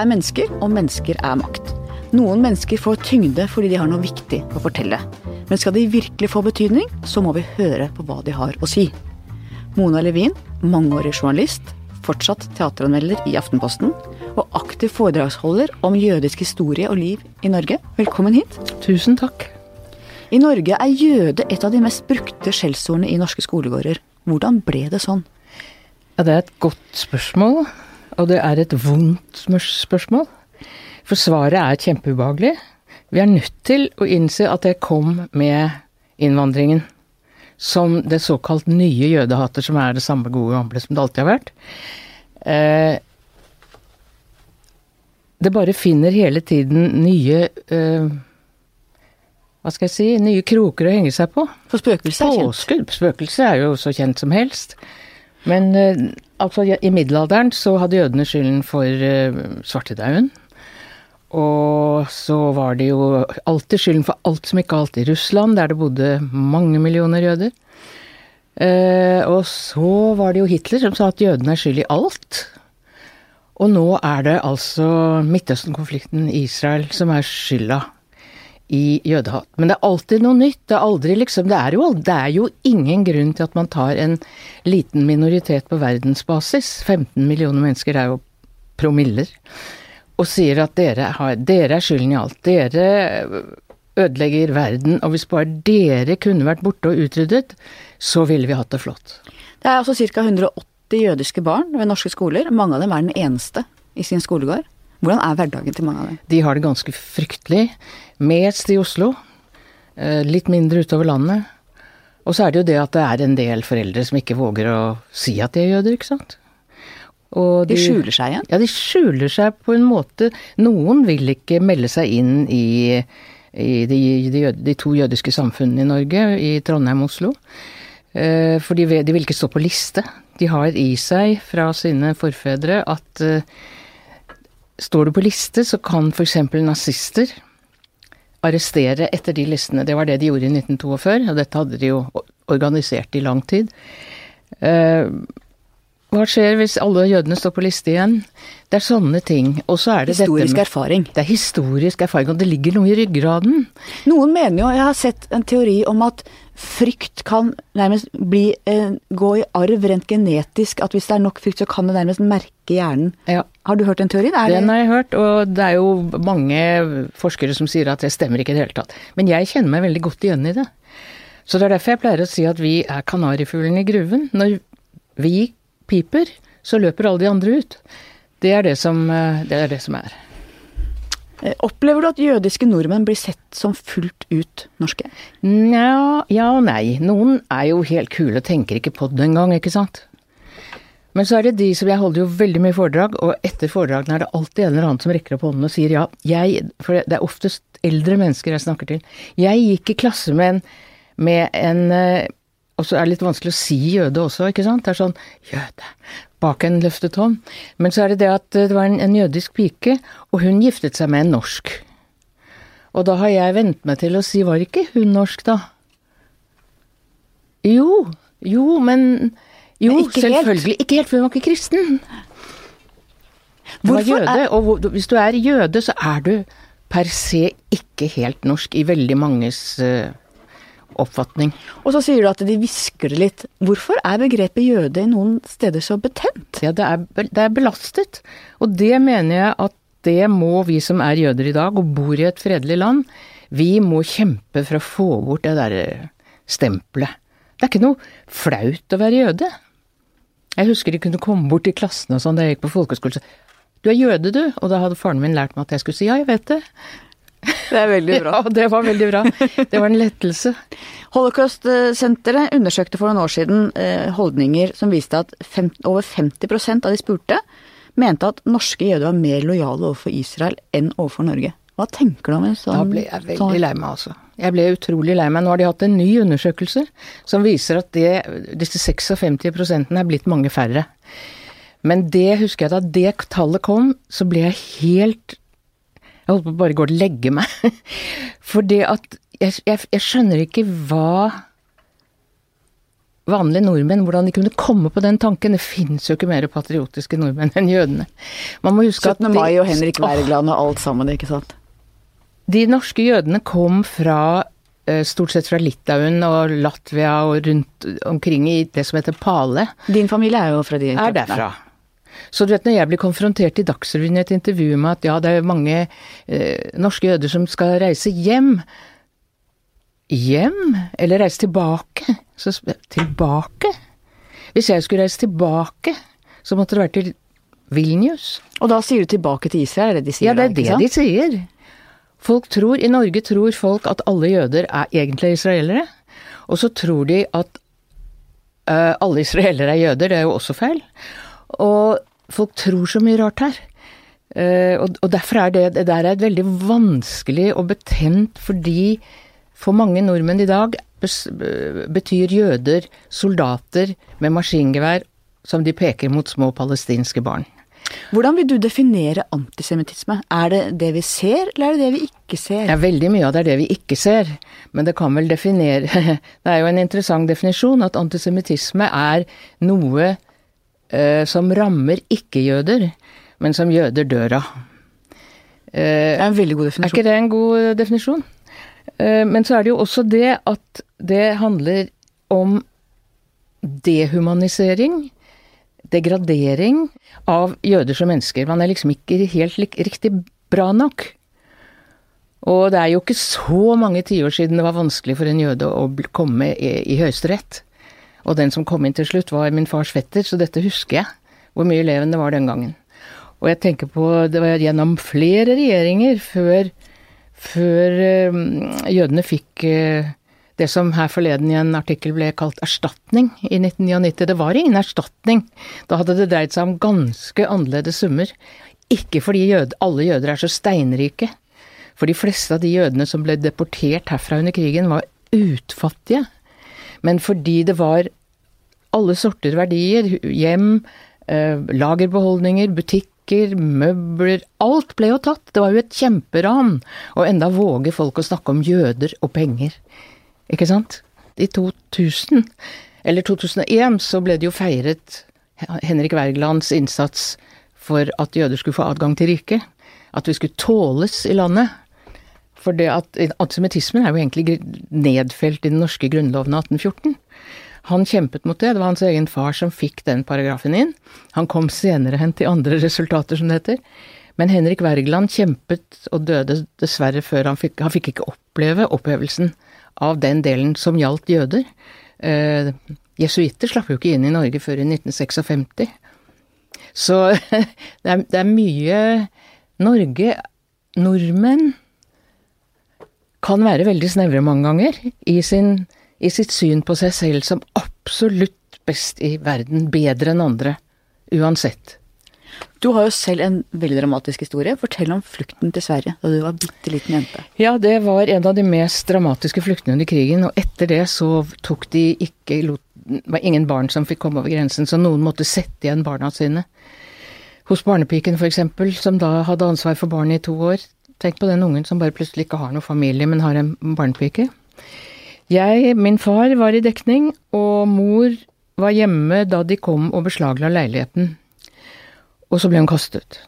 er mennesker, og mennesker er makt. Noen mennesker får tyngde fordi de har noe viktig å fortelle. Men skal de virkelig få betydning, så må vi høre på hva de har å si. Mona Levin, mangeårig journalist, fortsatt teateranmelder i Aftenposten, og aktiv foredragsholder om jødisk historie og liv i Norge. Velkommen hit. Tusen takk. I Norge er jøde et av de mest brukte skjellsordene i norske skolegårder. Hvordan ble det sånn? Ja, det er et godt spørsmål, og det er et vondt spørsmål. For svaret er kjempeubehagelig. Vi er nødt til å innse at det kom med innvandringen. Som det såkalt nye jødehater, som er det samme gode gamle som det alltid har vært. Eh, det bare finner hele tiden nye eh, Hva skal jeg si Nye kroker å henge seg på. For spøkelset er kjent? Påskudd. Spøkelset er jo så kjent som helst. Men eh, altså, i middelalderen så hadde jødene skylden for uh, svartedauden. Og så var det jo alltid skylden for alt som gikk galt i Russland, der det bodde mange millioner jøder. Uh, og så var det jo Hitler som sa at jødene er skyld i alt. Og nå er det altså Midtøsten-konflikten i Israel som er skylda i jødehat. Men det er alltid noe nytt. Det er aldri liksom det er, jo, det er jo ingen grunn til at man tar en liten minoritet på verdensbasis, 15 millioner mennesker, er jo promiller og sier at dere, har, dere er skylden i alt. Dere ødelegger verden, og hvis bare dere kunne vært borte og utryddet, så ville vi hatt det flott. Det er altså ca. 180 jødiske barn ved norske skoler. Mange av dem er den eneste i sin skolegård. Hvordan er hverdagen til mange av dem? De har det ganske fryktelig. Mest i Oslo. Eh, litt mindre utover landet. Og så er det jo det at det er en del foreldre som ikke våger å si at de er jøder, ikke sant. De, de, skjuler seg igjen? Ja, de skjuler seg på en måte. Noen vil ikke melde seg inn i, i de, de, de, to jødiske samfunnene i Norge, i Trondheim og Oslo. Eh, for de, de, vil ikke stå på liste. De har i seg fra sine forfedre at eh, står du på liste, så kan f.eks. nazister arrestere etter de listene. Det var det de gjorde i 1942, og dette hadde de jo organisert i lang tid. Eh, hva skjer hvis alle jødene står på liste igjen? Det er sånne ting. Og så er det historisk med, erfaring. Det er historisk erfaring, og det ligger noe i ryggraden. Noen mener jo, jeg har sett en teori om at frykt kan nærmest bli, eh, gå i arv rent genetisk. At hvis det er nok frykt, så kan det nærmest merke hjernen. Ja. Har du hørt den teorien? Er den har jeg hørt, og det er jo mange forskere som sier at det stemmer ikke i det hele tatt. Men jeg kjenner meg veldig godt igjen i det. Så det er derfor jeg pleier å si at vi er kanarifuglen i gruven. Når vi piper, så løper alle de andre ut. Det er det som, eh, det er, det som er. Eh, opplever du at jødiske nordmenn blir sett som fullt ut norske? Nja, ja og nei. Noen er jo helt kule og tenker ikke på det engang, ikke sant. Men så er det de som Jeg holder jo veldig mye foredrag, og etter foredragene er det alltid en eller annen som rekker opp hånden og sier ja, jeg For det er oftest eldre mennesker jeg snakker til. Jeg gikk i klasse med en, med en eh, og så er det litt vanskelig å si jøde også, ikke sant. Det er sånn jøde bak en løftet hånd. Men så er det det at det var en, en jødisk pike, og hun giftet seg med en norsk. Og da har jeg vent meg til å si var ikke hun norsk, da? Jo, jo, men Jo, ikke selvfølgelig. Helt. Ikke helt, for hun var ikke kristen. Hun var jøde, er... og hvis du er jøde, så er du per se ikke helt norsk i veldig manges uh, oppfatning. Og så sier du at de hvisker det litt. Hvorfor er begrepet jøde i noen steder så betent? Ja, det er, det er belastet. Og det mener jeg at det må vi som er jøder i dag og bor i et fredelig land, vi må kjempe for å få bort det derre stempelet. Det er ikke noe flaut å være jøde. Jeg husker de kunne komme bort i klassen og sånn da jeg gikk på folkeskole. Du er jøde, du? Og da hadde faren min lært meg at jeg skulle si ja, jeg vet det. Det er veldig bra. Ja, det var veldig bra. Det var en lettelse. Holocaust-senteret undersøkte for noen år siden eh, holdninger som viste at fem, over 50% av de spurte mente at norske jøder var mer lojale overfor Israel enn overfor Norge. Hva tenker du om en sånn Da ble jeg veldig sånn? lei meg, altså. Jeg ble utrolig lei meg. Nå har de hatt en ny undersøkelse som viser at det, disse 56% er blitt mange færre. Men det husker jeg da det tallet kom, så ble jeg helt jeg holdt på å bare gå og legge meg. For det at jeg, jeg, jeg, skjønner ikke hva vanlige nordmenn, hvordan de kunne komme på den tanken. Det finnes jo ikke mer patriotiske nordmenn enn jødene. Man må huske 17. at mai og Henrik Wergeland og alt sammen, ikke sant? De norske jødene kom fra eh, stort sett fra Litauen og Latvia og rundt omkring i det som heter Pale. Din familie er jo fra de Er derfra. Så du vet når jeg blir konfrontert i Dagsrevyen i et intervju med at ja, det er mange eh, norske jøder som skal reise hjem. Hjem? Eller reise tilbake? Så tilbake? Hvis jeg skulle reise tilbake, så måtte det vært til Vilnius. Og da sier du tilbake til Israel, er det de sier Ja, det er da, det de sier. Folk tror, I Norge tror folk at alle jøder er egentlig israelere. Og så tror de at uh, alle israelere er jøder, det er jo også feil. Og folk tror så mye rart her. Eh, og, derfor er det, det der er veldig vanskelig og betent, fordi for mange nordmenn i dag betyr jøder soldater med maskingevær som de peker mot små palestinske barn. Hvordan vil du definere antisemittisme? Er det det vi ser, eller er det det vi ikke ser? Ja, veldig mye av det er det vi ikke ser, men det kan vel definere Det er jo en interessant definisjon at antisemittisme er noe som rammer ikke-jøder, men som jøder dør av. Det Eh, er en veldig god definisjon. er ikke det en god eh, definisjon? Eh, men så er det jo også det at det handler om dehumanisering, degradering av jøder som mennesker. Man er liksom ikke helt riktig bra nok. Og det er jo ikke så mange tiår siden det var vanskelig for en jøde å komme i, i Høyesterett. Og den som kom inn til slutt var min fars fetter, så dette husker jeg. Hvor mye eleven det var den gangen. Og jeg tenker på, det var gjennom flere regjeringer før, før eh, jødene fikk eh, det som her forleden i en artikkel ble kalt erstatning i 1999. Det var ingen erstatning. Da hadde det dreid seg om ganske annerledes summer. Ikke fordi jød, alle jøder er så steinrike. For de fleste av de jødene som ble deportert herfra under krigen, var utfattige. Men fordi det var alle sorter verdier, hjem, eh, lagerbeholdninger, butikker, møbler Alt ble jo tatt. Det var jo et kjemperan. Og enda våger folk å snakke om jøder og penger. Ikke sant? I 2000, eller 2001, så ble det jo feiret Henrik Wergelands innsats for at jøder skulle få adgang til riket. At vi skulle tåles i landet. For det at antisemittismen er jo egentlig nedfelt i den norske grunnloven av 1814. Han kjempet mot det, det var hans egen far som fikk den paragrafen inn. Han kom senere hen til andre resultater, som det heter. Men Henrik Wergeland kjempet og døde dessverre før han fikk Han fikk ikke oppleve opphevelsen av den delen som gjaldt jøder. Eh, Jesuitter slapp jo ikke inn i Norge før i 1956. Så det er, det er mye Norge Nordmenn kan være veldig snevre mange ganger i, sin, i sitt syn på seg selv som absolutt best i verden, bedre enn andre, uansett. Du har jo selv en veldig dramatisk historie. Fortell om flukten til Sverige da du var bitte liten jente. Ja, det var en av de mest dramatiske fluktene under krigen, og etter det så tok de ikke Det var ingen barn som fikk komme over grensen, så noen måtte sette igjen barna sine. Hos barnepiken eksempel, som da hadde ansvar for barnet i to år. Tenk på den ungen som bare plutselig ikke har noe familie, men har en barnepike. Jeg, min far var i dekning, og mor var hjemme da de kom og beslagla leiligheten. Og så ble hun kastet.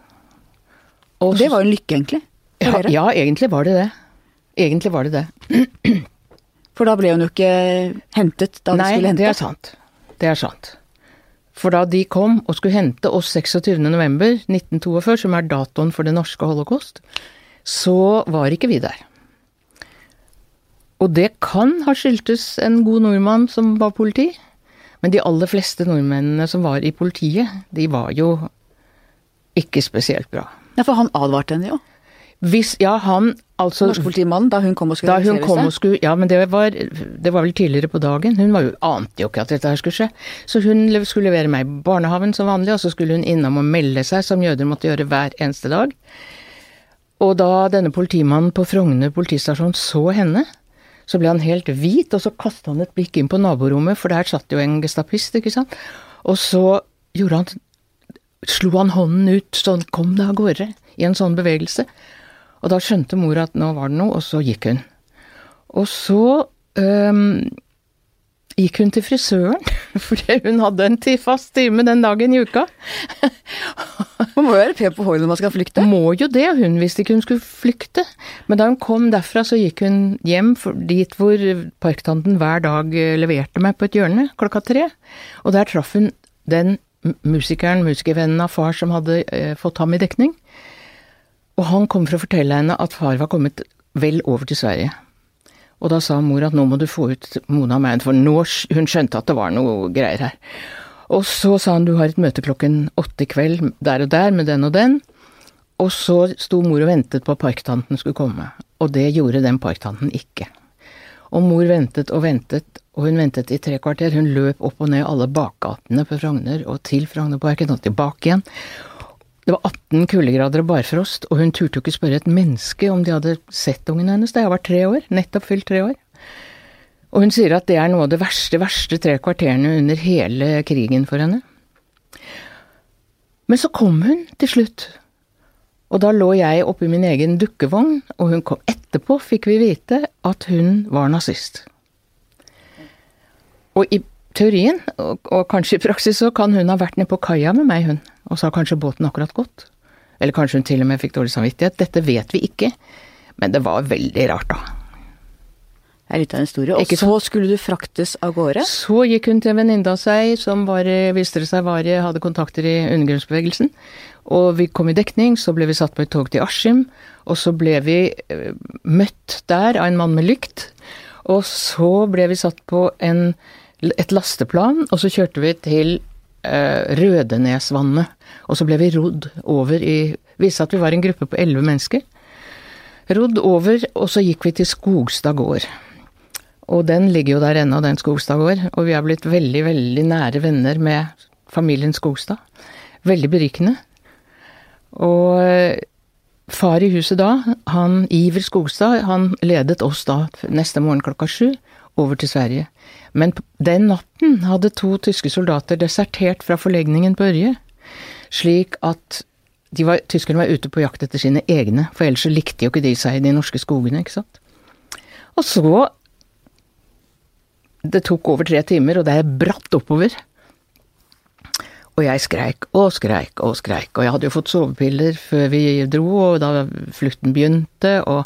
Og Det var jo en lykke, egentlig. ja, ja, egentlig var det det. Egentlig var det det. For da ble hun jo ikke hentet da de Nei, skulle hente. Nei, det er sant. Det er sant. For da de kom og skulle hente oss 26. november 1942, som er datoen for det norske holocaust, så var ikke vi der. Og det kan ha skyldtes en god nordmann som var politi, men de aller fleste nordmennene som var i politiet, de var jo ikke spesielt bra. Ja, for han advarte henne jo. Hvis, ja, han altså Norsk politimann, da hun kom og skulle kom seg. og skulle Ja, men det var, det var vel tidligere på dagen. Hun var jo, ante jo ikke at dette her skulle skje. Så hun skulle levere meg i barnehagen som vanlig, og så skulle hun innom og melde seg, som jøder måtte gjøre hver eneste dag. Og da denne politimannen på Frogner politistasjon så henne, så ble han helt hvit, og så kastet han et blikk inn på naborommet, for der satt jo en gestapist, ikke sant. Og så gjorde han Slo han hånden ut sånn 'kom deg av gårde', i en sånn bevegelse. Og da skjønte mor at nå var det noe, og så gikk hun. Og så øhm, gikk hun til frisøren, fordi hun hadde en fast time den dagen i uka. Man må jo være pen på håret når man skal flykte. Må jo det, hun visste ikke hun skulle flykte. Men da hun kom derfra, så gikk hun hjem dit hvor parktanten hver dag eh, leverte meg på et hjørne klokka tre. Og der traff hun den musikeren, musikervennen av far som hadde eh, fått ham i dekning. Og han kom for å fortelle henne at far var kommet vel over til Sverige. Og da sa mor at nå må du få ut Mona Maun, for nå hun skjønte at det var noe greier her. Og så sa han du har et møte klokken åtte i kveld der og der med den og den. Og så sto mor og ventet på at parktanten skulle komme, og det gjorde den parktanten ikke. Og mor ventet og ventet, og hun ventet i tre kvarter. Hun løp opp og ned alle bakgatene på Frogner og til Frognerparken og tilbake igjen. Det var 18 kuldegrader og barfrost, og hun turte jo ikke spørre et menneske om de hadde sett ungen hennes. Det har vært tre år, nettopp fylt tre år. Og hun sier at det er noe av det verste, verste tre kvarterene under hele krigen for henne. Men så kom hun til slutt. Og da lå jeg oppi min egen dukkevogn, og hun kom etterpå, fikk vi vite at hun var nazist. Og i teorien, og, og kanskje i praksis, så kan hun ha vært nede på kaia med meg, hun. Og så har kanskje båten akkurat gått. Eller kanskje hun til og med fikk dårlig samvittighet. Dette vet vi ikke. Men det var veldig rart, da. Det er litt av en historie. Og så skulle du fraktes av gårde. Så gikk hun til en venninne av seg som var, viste det seg var, hadde kontakter i undergrunnsbevegelsen. Og vi kom i dekning, så ble vi satt på et tog til Askim. Og så ble vi eh, møtt der av en mann med lykt. Og så ble vi satt på en, et lasteplan, og så kjørte vi til eh, Rødenesvannet. Og så ble vi rodd over i Viste at vi var en gruppe på elleve mennesker. Rodd over, og så gikk vi til Skogstad gård. Og den ligger jo der ennå, den Skogstad gård. Og vi har blitt veldig, veldig nære venner med familien Skogstad. Veldig berikende. Og eh, far i huset da, han Iver Skogstad, han ledet oss da neste morgen klokka sju over til Sverige. Men den natten hadde to tyske soldater desertert fra forlegningen på Ørje, slik at var, tyskerne var ute på jakt etter sine egne, for ellers så likte jo ikke de seg i de norske skogene, ikke sant. Og så Det tok over tre timer, og det er bratt oppover. Og jeg skreik og skreik og skreik, og jeg hadde jo fått sovepiller før vi dro, og da flukten begynte, og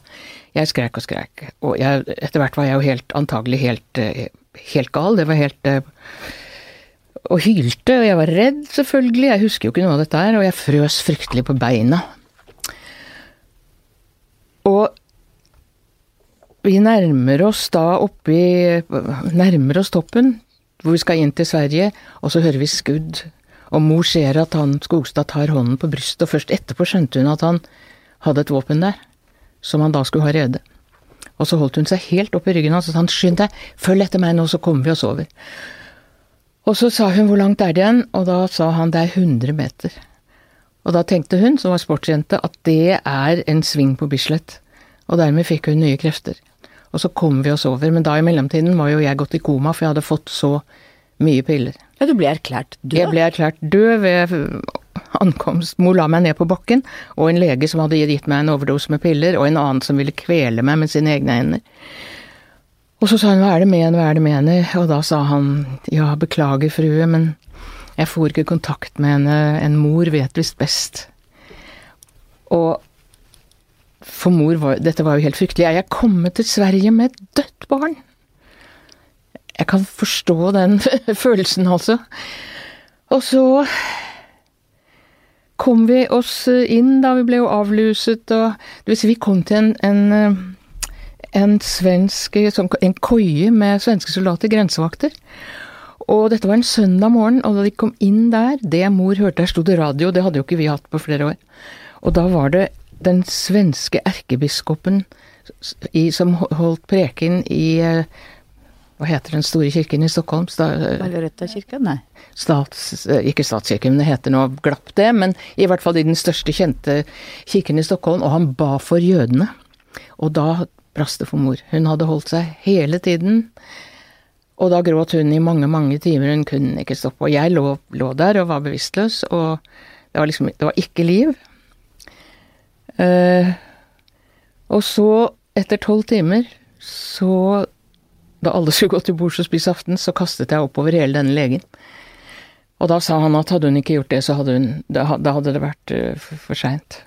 jeg skreik og skreik. Og jeg, etter hvert var jeg jo helt, antagelig helt, eh, helt gal, det var helt eh, Og hylte, og jeg var redd, selvfølgelig, jeg husker jo ikke noe av dette her, og jeg frøs fryktelig på beina. Og vi nærmer oss da oppi Nærmer oss toppen, hvor vi skal inn til Sverige, og så hører vi skudd. Og mor ser at han Skogstad tar hånden på brystet, og først etterpå skjønte hun at han hadde et våpen der, som han da skulle ha rede. Og så holdt hun seg helt opp i ryggen hans og sa han skynd deg, følg etter meg nå, så kommer vi oss over. Og så sa hun hvor langt er det igjen, og da sa han det er 100 meter. Og da tenkte hun, som var sportsjente, at det er en sving på Bislett. Og dermed fikk hun nye krefter. Og så kom vi oss over, men da i mellomtiden var jo jeg gått i koma, for jeg hadde fått så mye piller. Ja, du ble erklært død. Jeg ble erklært død ved ankomst. Mor la meg ned på bakken, og en lege som hadde gitt meg en overdose med piller, og en annen som ville kvele meg med sine egne hender. Og så sa hun hva er det med henne, hva er det med henne, og da sa han ja, beklager frue, men jeg får ikke kontakt med henne, en mor vet visst best. Og for mor var dette var jo helt fryktelig. Jeg er kommet til Sverige med et dødt barn. Jeg kan forstå den følelsen, altså. Og så kom vi oss inn, da. Vi ble jo avluset og Det vil si, vi kom til en, en, en svensk sånn, En koie med svenske soldater, grensevakter. Og dette var en søndag morgen, og da de kom inn der, det mor hørte der sto det radio, det hadde jo ikke vi hatt på flere år. Og da var det den svenske erkebiskopen i, som holdt preken i eh, Hva heter den store kirken i Stockholm? Sta, Margaretakirken? Nei. stats, ikke statskirken, men det heter nå glapp det, men i hvert fall i den største kjente kirken i Stockholm, og han ba for jødene. Og da brast det for mor. Hun hadde holdt seg hele tiden, og da gråt hun i mange, mange timer, hun kunne ikke stoppe. Og jeg lå, lå der og var bevisstløs, og det var liksom, det var ikke liv. Uh, og så, etter tolv timer, så da alle skulle gå til bords og spise aften, så kastet jeg oppover hele denne legen. Og da sa han at hadde hun ikke gjort det, så hadde hun Da, hadde det vært uh, for, for seint.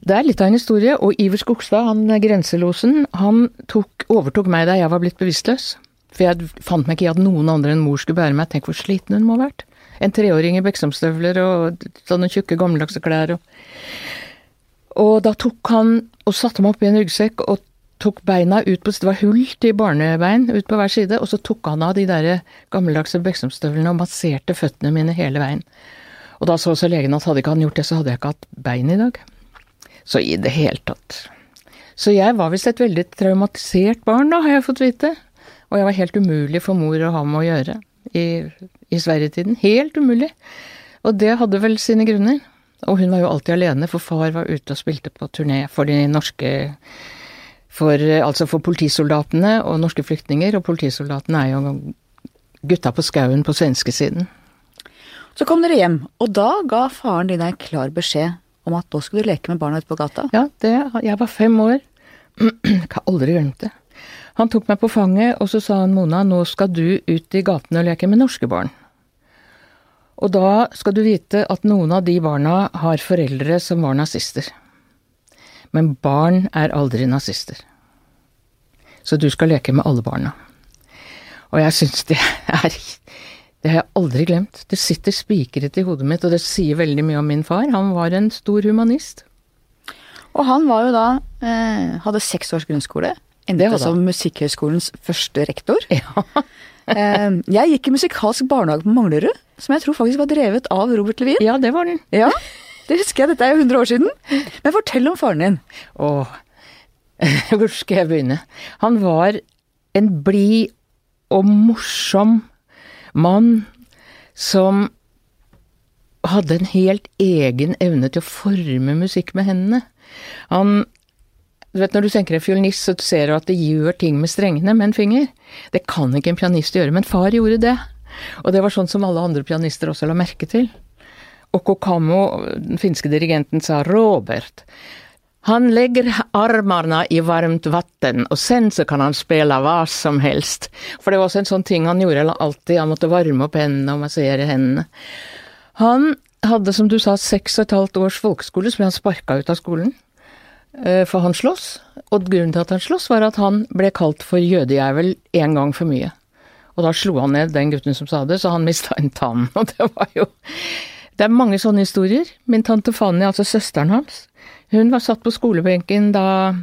Det er litt av en historie, og Iver Skogstad, han grenselosen, han tok, overtok meg da jeg var blitt bevisstløs. For jeg fant meg ikke i at noen andre enn mor skulle bære meg. Tenk hvor sliten hun må ha vært. En treåring i Beksomstøvler og sånne tjukke, gammeldagse klær og Og da tok han og satte meg i en ryggsekk og tok beina ut på Det var hull til barnebein ut på hver side, og så tok han av de der gammeldagse Beksomstøvlene og masserte føttene mine hele veien. Og da så også legen at hadde ikke han gjort det, så hadde jeg ikke hatt bein i dag. Så i det hele tatt. Så jeg var visst et veldig traumatisert barn, da, har jeg fått vite. Og jeg var helt umulig for mor å ha med å gjøre i, i Sverigetiden. Helt umulig. Og det hadde vel sine grunner. Og hun var jo alltid alene, for far var ute og spilte på turné for de norske for, Altså for politisoldatene og norske flyktninger, og politisoldatene er jo gutta på skauen på svenskesiden. Så kom dere hjem, og da ga faren din deg klar beskjed om at nå skulle du leke med barna ute på gata? Ja, det, jeg var fem år. Jeg har aldri glemt det. Han tok meg på fanget, og så sa han Mona, nå skal du ut i gatene og leke med norske barn. Og da skal du vite at noen av de barna har foreldre som var nazister. Men barn er aldri nazister. Så du skal leke med alle barna. Og jeg syns det er Det har jeg aldri glemt. Det sitter spikret i hodet mitt, og det sier veldig mye om min far. Han var en stor humanist. Og han var jo da eh, Hadde seks års grunnskole. Endte som Musikkhøgskolens første rektor. Ja. eh, jeg gikk i musikalsk barnehage på Manglerud, som jeg tror faktisk var drevet av Robert Levin. Ja, det var den. Ja, det husker jeg. Dette er jo 100 år siden. Men fortell om faren din. Åh, hvor skal jeg begynne? Han var en blid og morsom mann som hadde en helt egen evne til å forme musikk med hendene. Han du vet Når du tenker deg fiolinist, så ser du at det gjør ting med strengene med en finger. Det kan ikke en pianist gjøre, men far gjorde det. Og det var sånn som alle andre pianister også la merke til. Og Kokamo, den finske dirigenten, sa Robert, han legger armene i varmt vann, og sen så kan han spille hva som helst. For det var også en sånn ting han gjorde alltid, han måtte varme opp hendene og massere hendene. Han hadde, som du sa, seks og et halvt års folkeskole, så ble han sparka ut av skolen. Eh, for han sloss, og grunnen til at han sloss var at han ble kalt for jødejævel én gang for mye. Og da slo han ned den gutten som sa det, så han mista en tann. Og det var jo Det er mange sånne historier. Min tante Fanny, altså søsteren hans, hun var satt på skolebenken da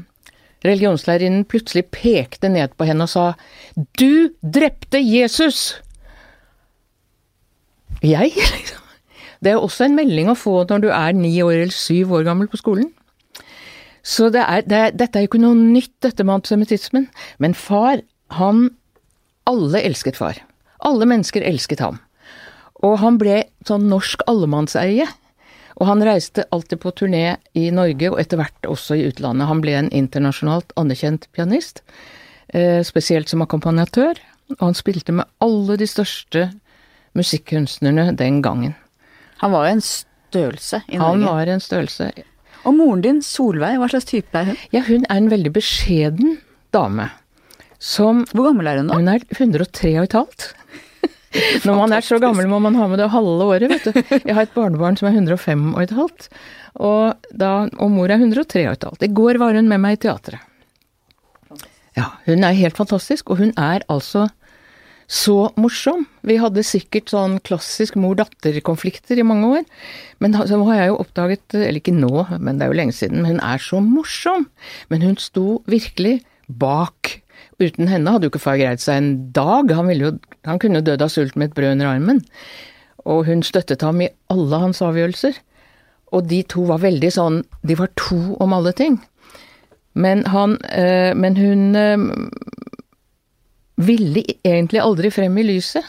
religionslærerinnen plutselig pekte ned på henne og sa Du drepte Jesus! Jeg, liksom. Det er også en melding å få når du er ni år eller syv år gammel på skolen. Så det er, det dette er jo ikke noe nytt, dette med antisemittismen. Men far, han Alle elsket far. Alle mennesker elsket ham. Og han ble sånn norsk allemannseie. Og han reiste alltid på turné i Norge, og etter hvert også i utlandet. Han ble en internasjonalt anerkjent pianist, eh, spesielt som akkompagnatør. Og han spilte med alle de største musikkunstnerne den gangen. Han var jo en størrelse i Norge. Han var en størrelse. Og moren din, Solveig, hva slags type er hun? Ja, hun er en veldig beskjeden dame. Som Hvor gammel er hun da? Hun er 103 og et halvt. Når man er så gammel må man ha med det halve året, vet du. Jeg har et barnebarn som er 105 og et halvt, og, da, og mor er 103 og et halvt. I går var hun med meg i teatret. Ja, hun er helt fantastisk, og hun er altså så morsom. Vi hadde sikkert sånn klassisk mor-datter-konflikter i mange år. Men så har jeg jo oppdaget, eller ikke nå, men det er jo lenge siden, men hun er så morsom. Men hun sto virkelig bak. Uten henne hadde jo ikke far greid seg en dag. Han, jo, han kunne dødd av sult med et brød under armen. Og hun støttet ham i alle hans avgjørelser. Og de to var veldig sånn De var to om alle ting. Men han øh, Men hun øh, ville egentlig aldri frem i lyset.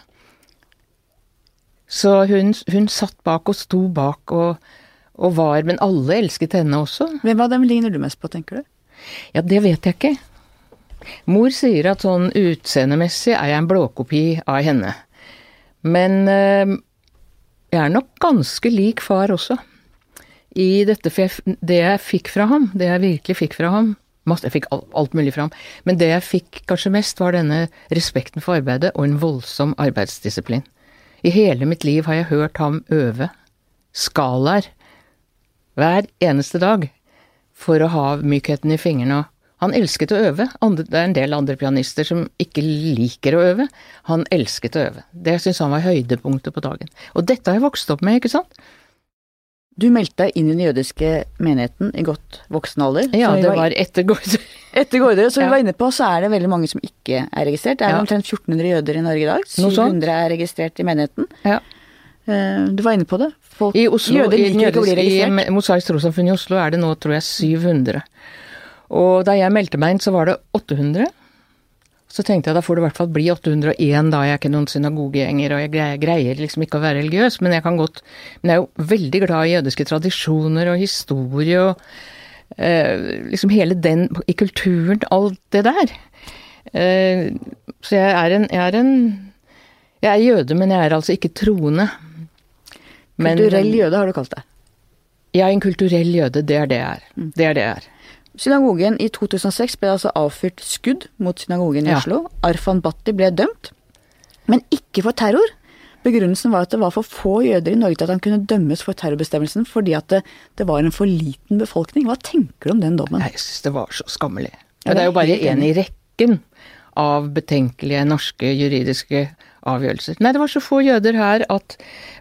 Så hun, hun satt bak og sto bak og, og, var Men alle elsket henne også. Hvem av dem ligner du mest på, tenker du? Ja, det vet jeg ikke. Mor sier at sånn utseendemessig er jeg en blåkopi av henne. Men øh, jeg er nok ganske lik far også. I dette, for jeg, det jeg fikk fra ham, det jeg virkelig fikk fra ham, jeg fikk alt, mulig fram. Men det jeg fikk kanskje mest, var denne respekten for arbeidet og en voldsom arbeidsdisiplin. I hele mitt liv har jeg hørt ham øve skalaer hver eneste dag for å ha mykheten i fingrene. Han elsket å øve. Andre, det er en del andre pianister som ikke liker å øve. Han elsket å øve. Det syns han var høydepunktet på dagen. Og dette har jeg vokst opp med, ikke sant? Du meldte deg inn i den jødiske menigheten i godt voksen alder. Ja, det var etter Gård. Etter Gårderud, som Ja. vi var inne på, så er det veldig mange som ikke er registrert. Det er Ja. omtrent 1400 jøder i Norge i dag. 700 er registrert i menigheten. Ja. Eh, Du var inne på det. Folk, I Oslo, jøder i, liker ikke å bli i registrert. Mosaisk trossamfunn i Oslo er det nå, tror jeg, 700. Og da jeg meldte meg inn, så var det 800. Så tenkte jeg da får det i hvert fall bli 801, da. Jeg er ikke noen synagogegjenger, og jeg greier, liksom ikke å være religiøs, men jeg kan godt Men jeg er jo veldig glad i jødiske tradisjoner og historie og eh, liksom hele den I kulturen, alt det der. Eh, så jeg er en Jeg er en Jeg er jøde, men jeg er altså ikke troende. Men- Kulturell jøde har du kalt. Jeg er en kulturell jøde, det er det jeg er. Mm. Det er det jeg er. Synagogen i 2006 ble altså avfyrt skudd mot synagogen i Ja. Oslo. Arfan Bhatti ble dømt, men ikke for terror. Begrunnelsen var at det var for få jøder i Norge til at han kunne dømmes for terrorbestemmelsen fordi at det, det var en for liten befolkning. Hva tenker du om den dommen? Jeg syns det var så skammelig. Ja, det er jo bare én i rekken av betenkelige norske juridiske avgjørelser. Nei, det var så få jøder her at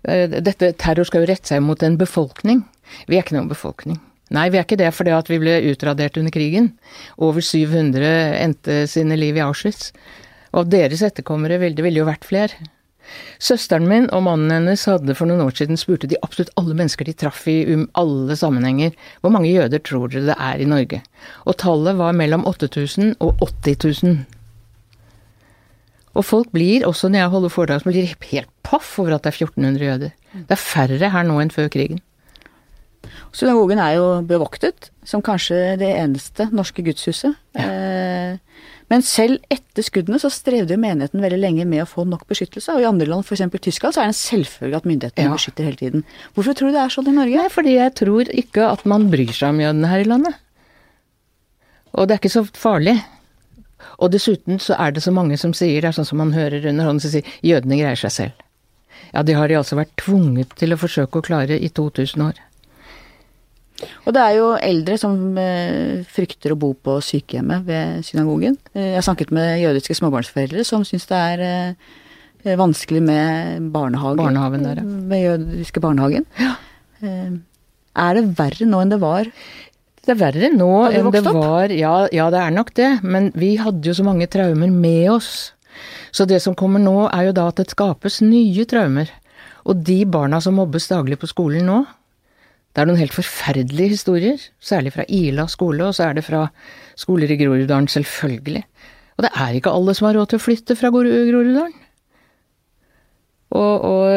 uh, dette terror skal jo rette seg mot en befolkning. Vi er ikke noen befolkning. Nei, vi er ikke det fordi at vi ble utradert under krigen. Over 700 endte sine liv i Auschwitz. Og av deres etterkommere ville det ville jo vært flere. Søsteren min og mannen hennes hadde for noen år siden spurte de absolutt alle mennesker de traff i um, alle sammenhenger, hvor mange jøder tror dere det er i Norge? Og tallet var mellom 8000 og 80 000. Og folk blir, også når jeg holder foredrag, som blir helt paff over at det er 1400 jøder. Det er færre her nå enn før krigen. Synagogen er jo bevoktet, som kanskje det eneste norske gudshuset. Ja. men selv etter skuddene så strevde jo menigheten veldig lenge med å få nok beskyttelse, og i andre land, f.eks. Tyskland, så er det en selvfølge at myndighetene Ja. beskytter hele tiden. Hvorfor tror du det er sånn i Norge? Nei, fordi jeg tror ikke at man bryr seg om jødene her i landet. Og det er ikke så farlig. Og dessuten så er det så mange som sier, det er sånn som man hører under hånden, som sier jødene greier seg selv. Ja, det har de altså vært tvunget til å forsøke å klare i 2000 år. Og det er jo eldre som eh, frykter å bo på sykehjemmet ved synagogen. Eh, jeg har snakket med jødiske småbarnsforeldre som syns det er eh, vanskelig med barnehage. Barnehagen der, ja. Med jødiske barnehagen. Ja. er det verre nå enn det var? Det er verre nå enn det var ja, ja, det er nok det, men vi hadde jo så mange traumer med oss. Så det som kommer nå, er jo da at det skapes nye traumer. Og de barna som mobbes daglig på skolen nå, det er noen helt forferdelige historier, særlig fra Ila skole, og så er det fra skoler i Groruddalen, selvfølgelig. Og det er ikke alle som har råd til å flytte fra Gror- Groruddalen. Og, og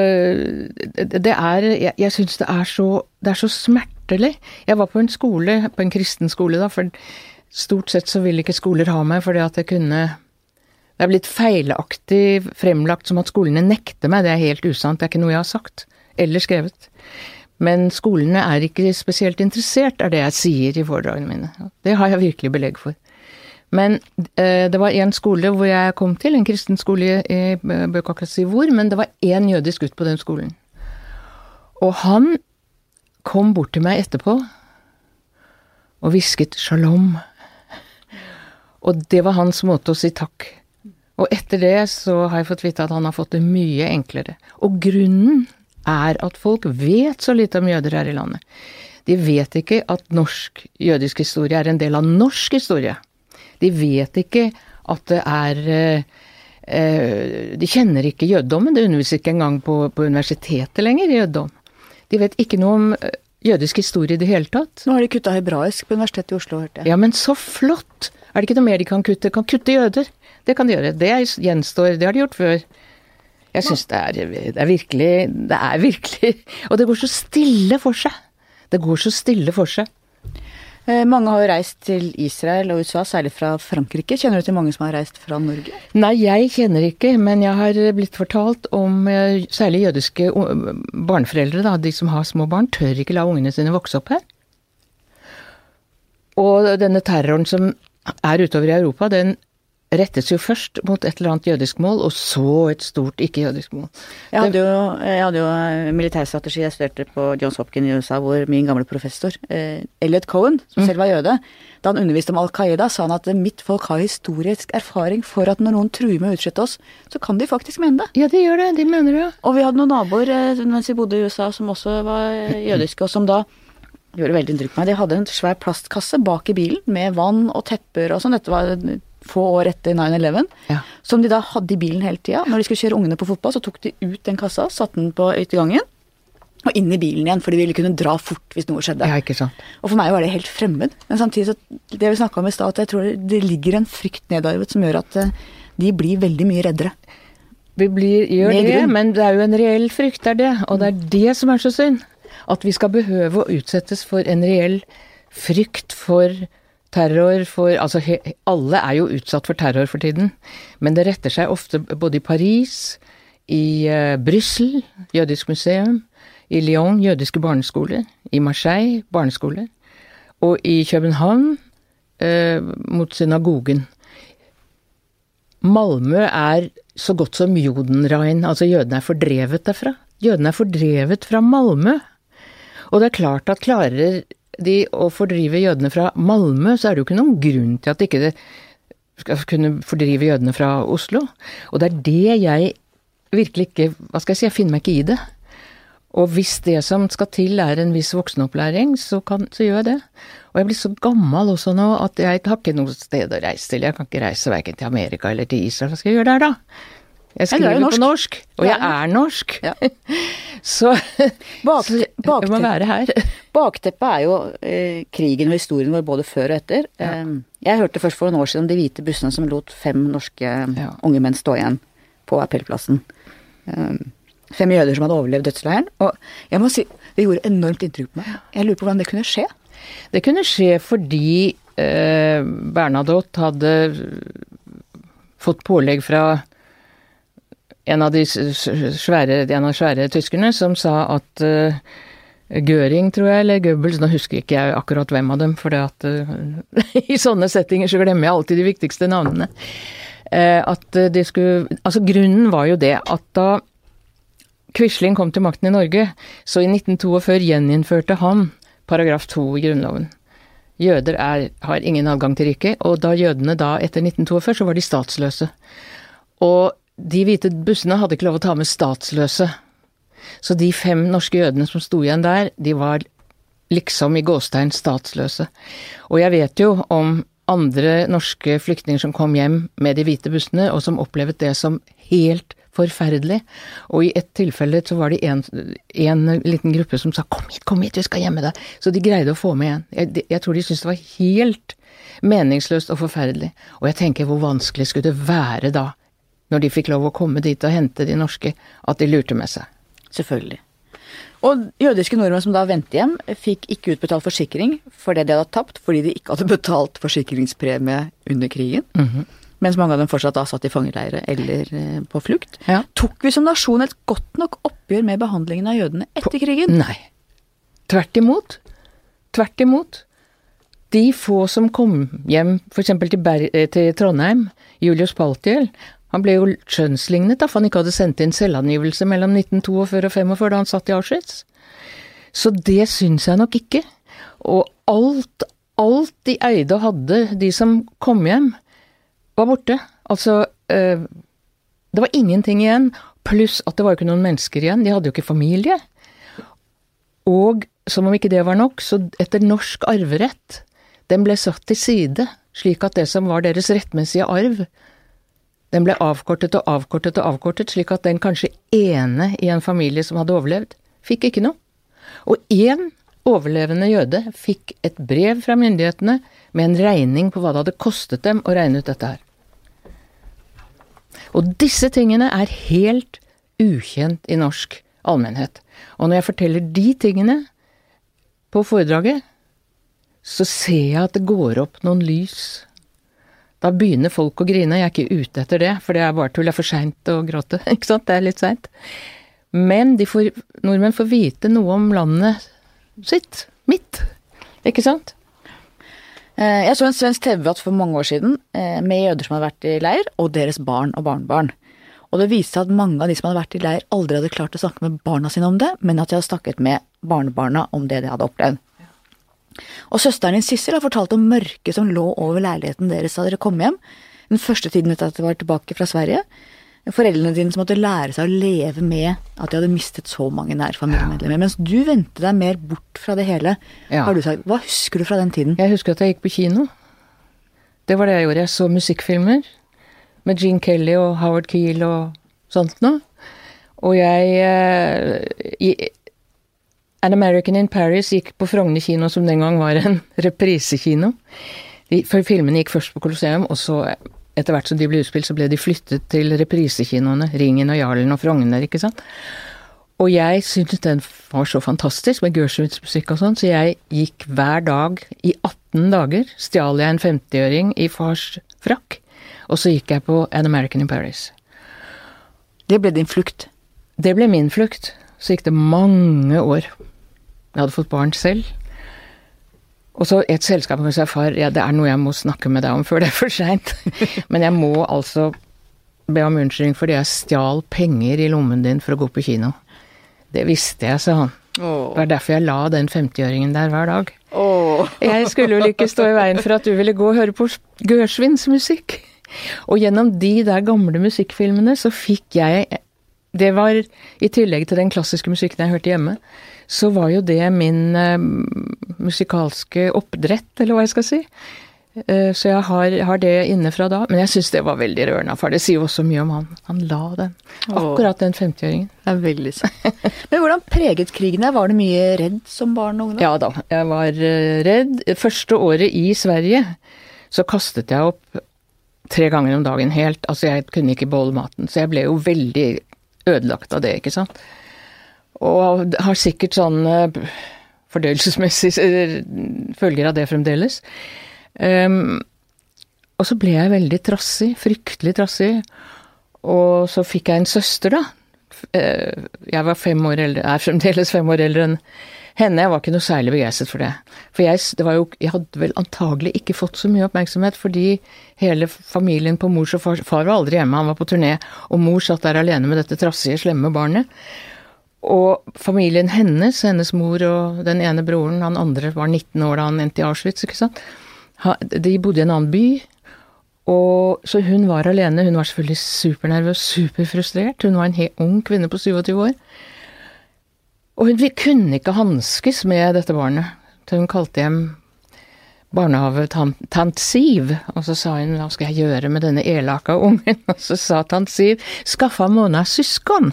det det er Jeg, jeg syns det Det er så smertelig. Jeg var på en skole, på en kristen skole, da, for stort sett så ville ikke skoler ha meg fordi at jeg kunne Det er blitt feilaktig fremlagt som at skolene nekter meg, det er helt usant, det er ikke noe jeg har sagt eller skrevet. Men skolene er ikke spesielt interessert, er det jeg sier i foredragene mine. Det har jeg virkelig belegg for. Men eh, det var en skole hvor jeg kom til, en kristen skole, i bør si hvor, men det var én jødisk gutt på den skolen. Og han kom bort til meg etterpå og hvisket 'shalom'. Og det var hans måte å si takk. Og etter det så har jeg fått vite at han har fått det mye enklere. Og grunnen er at folk vet så lite om jøder her i landet. De vet ikke at norsk jødisk historie er en del av norsk historie. De vet ikke at det er eh, eh, De kjenner ikke jødedommen, det undervises ikke engang på, på universitetet lenger i jødedom. De vet ikke noe om eh, jødisk historie i det hele tatt. Nå har de kutta hebraisk på Universitetet i Oslo, hørte jeg. Ja, men så flott! Er det ikke noe mer de kan kutte? Kan kutte jøder. Det kan de gjøre. Det gjenstår. Det har de gjort før. Jeg syns det er, det er virkelig Det er virkelig Og det går så stille for seg. Det går så stille for seg. Eh, mange har jo reist til Israel og USA, særlig fra Frankrike. Kjenner du til mange som har reist fra Norge? Nei, jeg kjenner ikke, men jeg har blitt fortalt om eh, særlig jødiske barneforeldre, da, de som har små barn, tør ikke la ungene sine vokse opp her. Og denne terroren som er utover i Europa, den rettes jo først mot et eller annet jødisk mål, og så et stort ikke-jødisk mål. Jeg hadde, jo, jeg hadde jo militærstrategi jeg studerte på Johns Hopkins i USA, hvor min gamle professor, eh, Elliot Cohen, som selv var jøde, da han underviste om Al Qaida, sa han at mitt folk har historisk erfaring for at når noen truer med å utslette oss, så kan de faktisk mene det. Ja, de gjør det. De mener det. Og vi hadde noen naboer eh, mens vi bodde i USA som også var jødiske, og som da gjorde veldig inntrykk på meg. De hadde en svær plastkasse bak i bilen med vann og tepper og sånn. Dette var få år etter 9-11. Ja. Som de da hadde i bilen hele tida. Når de skulle kjøre ungene på fotball, så tok de ut den kassa, satte den på yttergangen. Og inn i bilen igjen, for de ville kunne dra fort hvis noe skjedde. Ja, ikke sant. Og for meg var det helt fremmed. Men samtidig så, det vi snakka om i stad, at jeg tror det ligger en frykt nedarvet som gjør at eh, de blir veldig mye reddere. Vi blir, gjør Med det, grunn. men det er jo en reell frykt, det er det. Og det er det som er så synd. At vi skal behøve å utsettes for en reell frykt for terror, for Altså, he, alle er jo utsatt for terror for tiden. Men det retter seg ofte både i Paris, i uh, Brussel, jødisk museum, i Lyon, jødiske barneskoler, i Marseille, barneskoler, og i København, uh, mot synagogen. Malmö er så godt som Jodenrein, altså jødene er fordrevet derfra. Jødene er fordrevet fra Malmö. Og det er klart at klarer de å fordrive jødene fra Malmö, så er det jo ikke noen grunn til at ikke skal kunne fordrive jødene fra Oslo. Og det er det jeg virkelig ikke Hva skal jeg si, jeg finner meg ikke i det. Og hvis det som skal til er en viss voksenopplæring, så, kan, så gjør jeg det. Og jeg blir så gammel også nå at jeg har ikke noe sted å reise til. Jeg kan ikke reise verken til Amerika eller til Israel. Hva skal jeg gjøre der, da? Jeg er skriver jo på norsk, og jeg er norsk. Ja. Så, Bak- så jeg må være her. Bakteppet er jo eh, krigen og historien vår både før og etter. Eh, jeg hørte først for noen år siden om de hvite bussene som lot fem norske Ja. unge menn stå igjen på appellplassen. Eh, fem jøder som hadde overlevd dødsleiren. Og jeg må si, det gjorde enormt inntrykk på meg. Jeg lurer på hvordan det kunne skje. Det kunne skje fordi eh, Bernadotte hadde fått pålegg fra en av de svære, en av svære tyskerne som sa at eh, Göring, tror jeg, eller Goebbels, nå husker ikke jeg akkurat hvem av dem, for at eh, i sånne settinger så glemmer jeg alltid de viktigste navnene. Eh, at eh, de skulle Altså, grunnen var jo det at da Quisling kom til makten i Norge, så i 1942 gjeninnførte han paragraf 2 i Grunnloven. Jøder er, har ingen adgang til riket, og da jødene da etter 1942, så var de statsløse. Og de hvite bussene hadde ikke lov å ta med statsløse. Så de fem norske jødene som sto igjen der, de var liksom i gåstegn statsløse. Og jeg vet jo om andre norske flyktninger som kom hjem med de hvite bussene, og som opplevde det som helt forferdelig. Og i et tilfelle så var det en, en liten gruppe som sa 'kom hit, kom hit, vi skal gjemme deg'. Så de greide å få med en. Jeg, jeg tror de syntes det var helt meningsløst og forferdelig. Og jeg tenker hvor vanskelig skulle det være da, når de fikk lov å komme dit og hente de norske, at de lurte med seg. Selvfølgelig. Og jødiske nordmenn som da vendte hjem, fikk ikke utbetalt forsikring for det de hadde tapt, fordi de ikke hadde betalt forsikringspremie under krigen. Mens mange av dem fortsatt da satt i fangeleire eller eh, på flukt. Ja. Tok vi som nasjon et godt nok oppgjør med behandlingen av jødene etter krigen? Nei. Tvert imot. Tvert imot. De få som kom hjem f.eks. Til, eh, til Trondheim, Julius Paltiel, han ble jo skjønnslignet da, for han ikke hadde sendt inn selvangivelse mellom 1942 og 1945 da han satt i Auschwitz. Så det syns jeg nok ikke. Og alt, alt de eide og hadde, de som kom hjem, var borte. Altså, eh, det var ingenting igjen. Pluss at det var ikke noen mennesker igjen. De hadde jo ikke familie. Og som om ikke det var nok, så etter norsk arverett, den ble satt til side, slik at det som var deres rettmessige arv, den ble avkortet og avkortet og avkortet, slik at den kanskje ene i en familie som hadde overlevd, fikk ikke noe. Og én overlevende jøde fikk et brev fra myndighetene med en regning på hva det hadde kostet dem å regne ut dette her. Og disse tingene er helt ukjent i norsk allmennhet. Og når jeg forteller de tingene på foredraget, så ser jeg at det går opp noen lys. Da begynner folk å grine. Jeg er ikke ute etter det, for det er bare tull. Det er for seint å gråte. Ikke sant? Det er litt seint. Men får, nordmenn får vite noe om landet sitt. Mitt. Ikke sant? Eh, Jeg så en svensk TV-debatt for mange år siden eh, med jøder som hadde vært i leir, og deres barn og barnebarn. Og det viste seg at mange av de som hadde vært i leir, aldri hadde klart å snakke med barna sine om det, men at de hadde snakket med barnebarna om det de hadde opplevd. Og søsteren din Sissel har fortalt om mørket som lå over leiligheten deres da dere kom hjem, den første tiden etter at dere var tilbake fra Sverige. Foreldrene dine som måtte lære seg å leve med at de hadde mistet så mange nære familiemedlemmer. Mens du vendte deg mer bort fra det hele, Ja. har du sagt. Hva husker du fra den tiden? Jeg husker at jeg gikk på kino. Det var det jeg gjorde. Jeg så musikkfilmer med Gene Kelly og Howard Keel og sånt noe. Og jeg jeg i, An American in Paris gikk på Frogner kino, som den gang var en reprisekino. For filmene gikk først på Colosseum, og så etter hvert som de ble utspilt, så ble de flyttet til reprisekinoene. Ringen og Jarlen og Frogner, ikke sant. Og jeg syntes den var så fantastisk med Gershwins musikk og sånn, så jeg gikk hver dag i 18 dager, stjal jeg en 50-øring i fars frakk, og så gikk jeg på An American in Paris. Det ble din flukt. Det ble min flukt. Så gikk det mange år. Jeg hadde fått barn selv. Og så et selskap med seg far, ja, det er noe jeg må snakke med deg om før det er for seint. Men jeg må altså be om unnskyldning fordi jeg stjal penger i lommen din for å gå på kino. Det visste jeg, sa han. Det var derfor jeg la den 50-åringen der hver dag. Jeg skulle vel ikke stå i veien for at du ville gå og høre på Gørsvins musikk. Og gjennom de der gamle musikkfilmene så fikk jeg Det var i tillegg til den klassiske musikken jeg hørte hjemme, så var jo det min eh, musikalske oppdrett, eller hva jeg skal si. Eh, så jeg har, har det inne fra da. Men jeg syns det var veldig rørende, for det sier jo også mye om han. Han la den. Akkurat den 50-åringen. Det er veldig sant. Men hvordan preget krigen deg? Var du mye redd som barn og ungdom? Ja da, jeg var eh, redd. Første året i Sverige så kastet jeg opp tre ganger om dagen helt. Altså, jeg kunne ikke beholde maten, så jeg ble jo veldig ødelagt av det, ikke sant. Og har sikkert sånn eh, fordøyelsesmessige følger av det fremdeles. Um, og så ble jeg veldig trassig, fryktelig trassig. Og så fikk jeg en søster, da. Eh, Jeg var fem år eldre, er fremdeles fem år eldre enn henne. Jeg var ikke noe særlig begeistret for det. For jeg, det jo, jeg hadde vel antagelig ikke fått så mye oppmerksomhet, fordi hele familien på mors og far Far var aldri hjemme, han var på turné, og mor satt der alene med dette trassige, slemme barnet. Og familien hennes, hennes mor og den ene broren, han andre var 19 år da han endte i Auschwitz, ikke sant. De bodde i en annen by, og så hun var alene. Hun var selvfølgelig supernervøs, superfrustrert. Hun var en helt ung kvinne på 27 år. Og hun kunne ikke hanskes med dette barnet, så hun kalte hjem barnehavetant Siv, og så sa hun hva skal jeg gjøre med denne elaka ungen, og så sa tant Siv skaffa Mona søsken,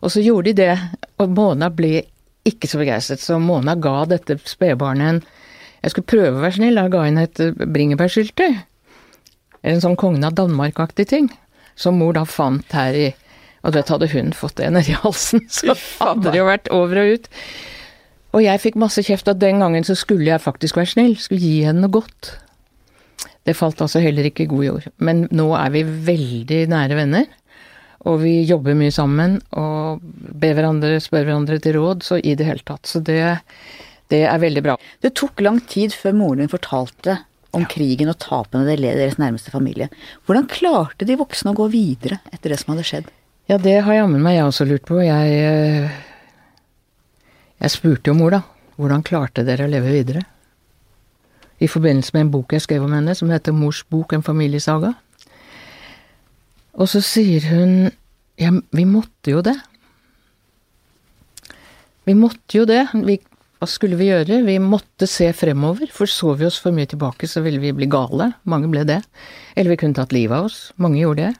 og så gjorde de det, og Mona ble ikke så begeistret, så Mona ga dette spedbarnet en Jeg skulle prøve å være snill, da ga hun et bringebærsyltetøy, en sånn Kongen av Danmark-aktig ting, som mor da fant her i Og du vet, hadde hun fått det nedi halsen, så hadde det jo vært over og ut. Og jeg fikk masse kjeft at den gangen så skulle jeg faktisk være snill, skulle gi henne noe godt. Det falt altså heller ikke i god jord. Men nå er vi veldig nære venner, og vi jobber mye sammen og ber hverandre, spør hverandre til råd, så i det hele tatt. Så det, det er veldig bra. Det tok lang tid før moren din fortalte om krigen og tapene led deres nærmeste familie. Hvordan klarte de voksne å gå videre etter det som hadde skjedd? Ja, det har jammen meg jeg også lurt på. Jeg, eh, jeg spurte jo mor, da. Hvordan klarte dere å leve videre? I forbindelse med en bok jeg skrev om henne, som heter Mors bok, en familiesaga. Og så sier hun ja, vi måtte jo det. Vi måtte jo det. Vi, hva skulle vi gjøre? Vi måtte se fremover, for så vi oss for mye tilbake, så ville vi bli gale. Mange ble det. Eller vi kunne tatt livet av oss. Mange gjorde det.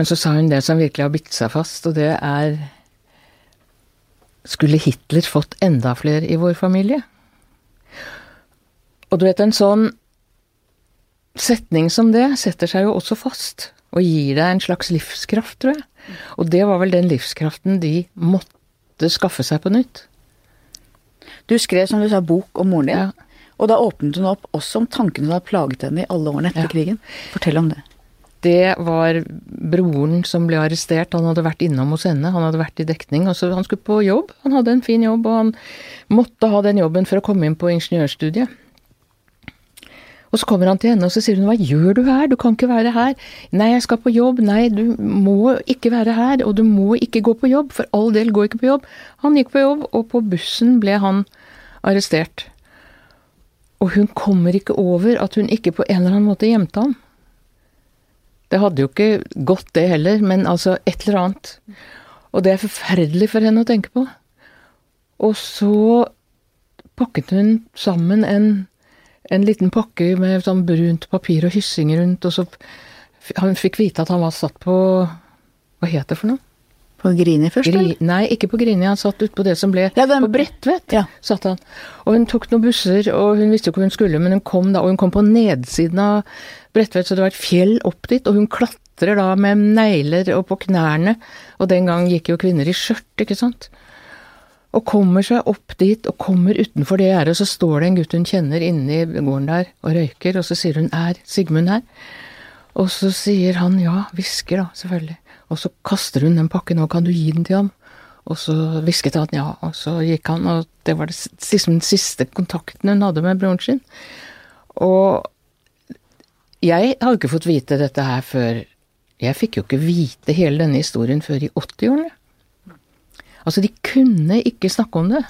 Men så sa hun det som virkelig har bitt seg fast, og det er Skulle Hitler fått enda flere i vår familie? Og du vet, en sånn setning som det setter seg jo også fast, og gir deg en slags livskraft, tror jeg. Og det var vel den livskraften de måtte skaffe seg på nytt. Du skrev, som du sa, bok om moren din. Ja. Og da åpnet hun opp også om tankene som hadde plaget henne i alle årene etter Ja. krigen. Fortell om det. Det var broren som ble arrestert. Han hadde vært innom hos henne. Han hadde vært i dekning. og så Han skulle på jobb. Han hadde en fin jobb, og han måtte ha den jobben for å komme inn på ingeniørstudiet. Og så kommer han til henne og så sier hun hva gjør du her, du kan ikke være her. Nei, jeg skal på jobb, nei, du må ikke være her, og du må ikke gå på jobb, for all del, gå ikke på jobb. Han gikk på jobb, og på bussen ble han arrestert. Og hun kommer ikke over at hun ikke på en eller annen måte gjemte ham. Det hadde jo ikke gått det heller, men altså et eller annet. Og det er forferdelig for henne å tenke på. Og så pakket hun sammen en en liten pakke med sånn brunt papir og hyssing rundt, og så Han fikk vite at han var satt på Hva het det for noe? På Grini først, Gri, nei, ikke på Grini. Han satt utpå det som ble ja, den, På Bredtvet ja. satt han. Og hun tok noen busser, og hun visste jo ikke hvor hun skulle, men hun kom da, og hun kom på nedsiden av Bredtvet, så det var et fjell opp dit, og hun klatrer da med negler og på knærne, og den gang gikk jo kvinner i skjørt, ikke sant og kommer seg opp dit og kommer utenfor det gjerdet, så står det en gutt hun kjenner inne i gården der og røyker, og så sier hun 'er Sigmund her?' Og så sier han ja, hvisker da, selvfølgelig. Og så kaster hun den pakken, og kan du gi den til ham? Og så hvisket han ja, og så gikk han, og det var siste, den siste kontakten hun hadde med broren sin. Og jeg hadde ikke fått vite dette her før Jeg fikk jo ikke vite hele denne historien før i 80-årene. Altså, de kunne ikke snakke om det.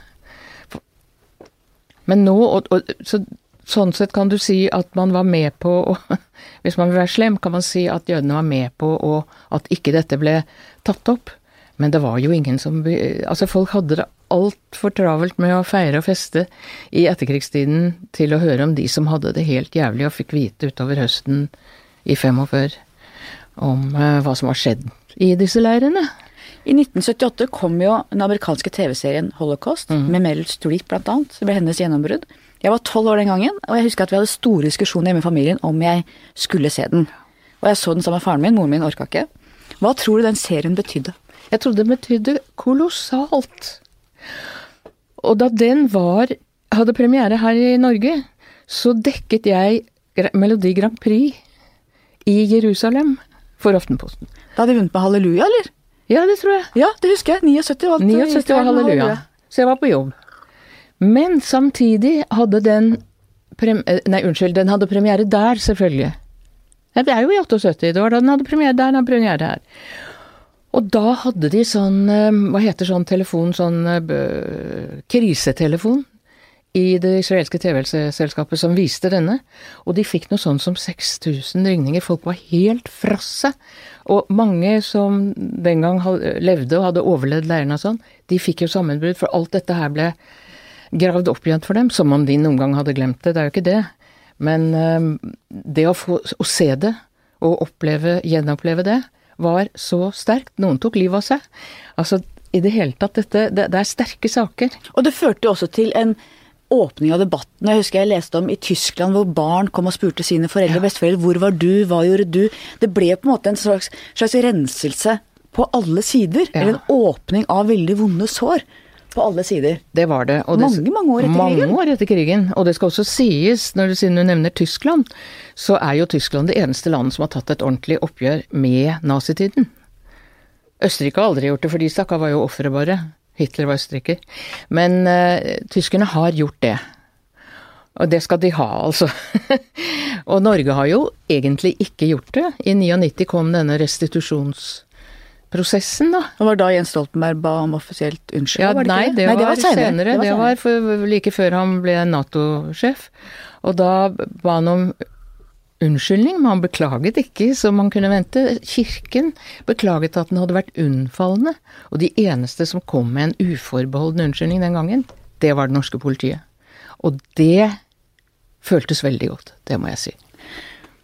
Men nå, og, og, så, sånn sett kan du si at man var med på å Hvis man vil være slem, kan man si at jødene var med på å, at ikke dette ble tatt opp. Men det var jo ingen som Altså, folk hadde det altfor travelt med å feire og feste i etterkrigstiden til å høre om de som hadde det helt jævlig og fikk vite utover høsten i 45 om uh, hva som var skjedd i disse leirene. I 1978 kom jo den amerikanske TV-serien Holocaust, mm. med Meryl Streep blant annet. Det ble hennes gjennombrudd. Jeg var tolv år den gangen, og jeg husker at vi hadde store diskusjoner hjemme i familien om jeg skulle se den. Og jeg så den sammen med faren min, moren min orka ikke. Hva tror du den serien betydde? Jeg trodde det betydde kolossalt. Og da den var hadde premiere her i Norge, så dekket jeg Melodi Grand Prix i Jerusalem for Aftenposten. Da hadde de vunnet med Halleluja, eller? Ja, det tror jeg. Ja, det husker jeg. 79 var 79 var halleluja. Så jeg var på jobb. Men samtidig hadde den eh, Nei, unnskyld, den hadde premiere der, selvfølgelig. Det er jo i 78, det var da den hadde premiere der, den hadde premiere her. Og da hadde de sånn, eh, hva heter sånn telefon, sånn uh, krisetelefon i det israelske TV-selskapet som viste denne, og de fikk noe sånn som 6000 ringninger. Folk var helt fra seg. Og mange som den gang levde og hadde overlevd leirene og sånn, de fikk jo sammenbrudd, for alt dette her ble gravd opp igjen for dem, som om de noen gang hadde glemt det. Det er jo ikke det. Men det å, få, å se det, og oppleve, gjenoppleve det, var så sterkt. Noen tok livet av seg. Altså, i det hele tatt, dette det, det er sterke saker. Og det førte jo også til en åpning av debatten. Jeg husker jeg leste om i Tyskland hvor barn kom og spurte sine foreldre og ja. besteforeldre hvor var du, hva gjorde du? Det ble på en måte en slags, slags renselse på alle sider. Ja. Eller en åpning av veldig vonde sår. På alle sider. Det var det. Og mange, det, mange år etter mange krigen. Mange år etter krigen. Og det skal også sies, når du, siden du nevner Tyskland, så er jo Tyskland det eneste landet som har tatt et ordentlig oppgjør med nazitiden. Østerrike har aldri gjort det, for de stakkar var jo ofre bare. Hitler var østerriker. Men uh, tyskerne har gjort det. Og det skal de ha, altså. og Norge har jo egentlig ikke gjort det. I 99 kom denne restitusjonsprosessen, da. Det var da Jens Stoltenberg ba om offisielt unnskyld? Ja, nei, det, nei, det var, senere. senere. Det var, det var for, like før han ble Nato-sjef. Og da ba han om unnskyldning, men han beklaget ikke som man kunne vente. Kirken beklaget at den hadde vært unnfallende, og de eneste som kom med en uforbeholden unnskyldning den gangen, det var det norske politiet. Og det føltes veldig godt, det må jeg si.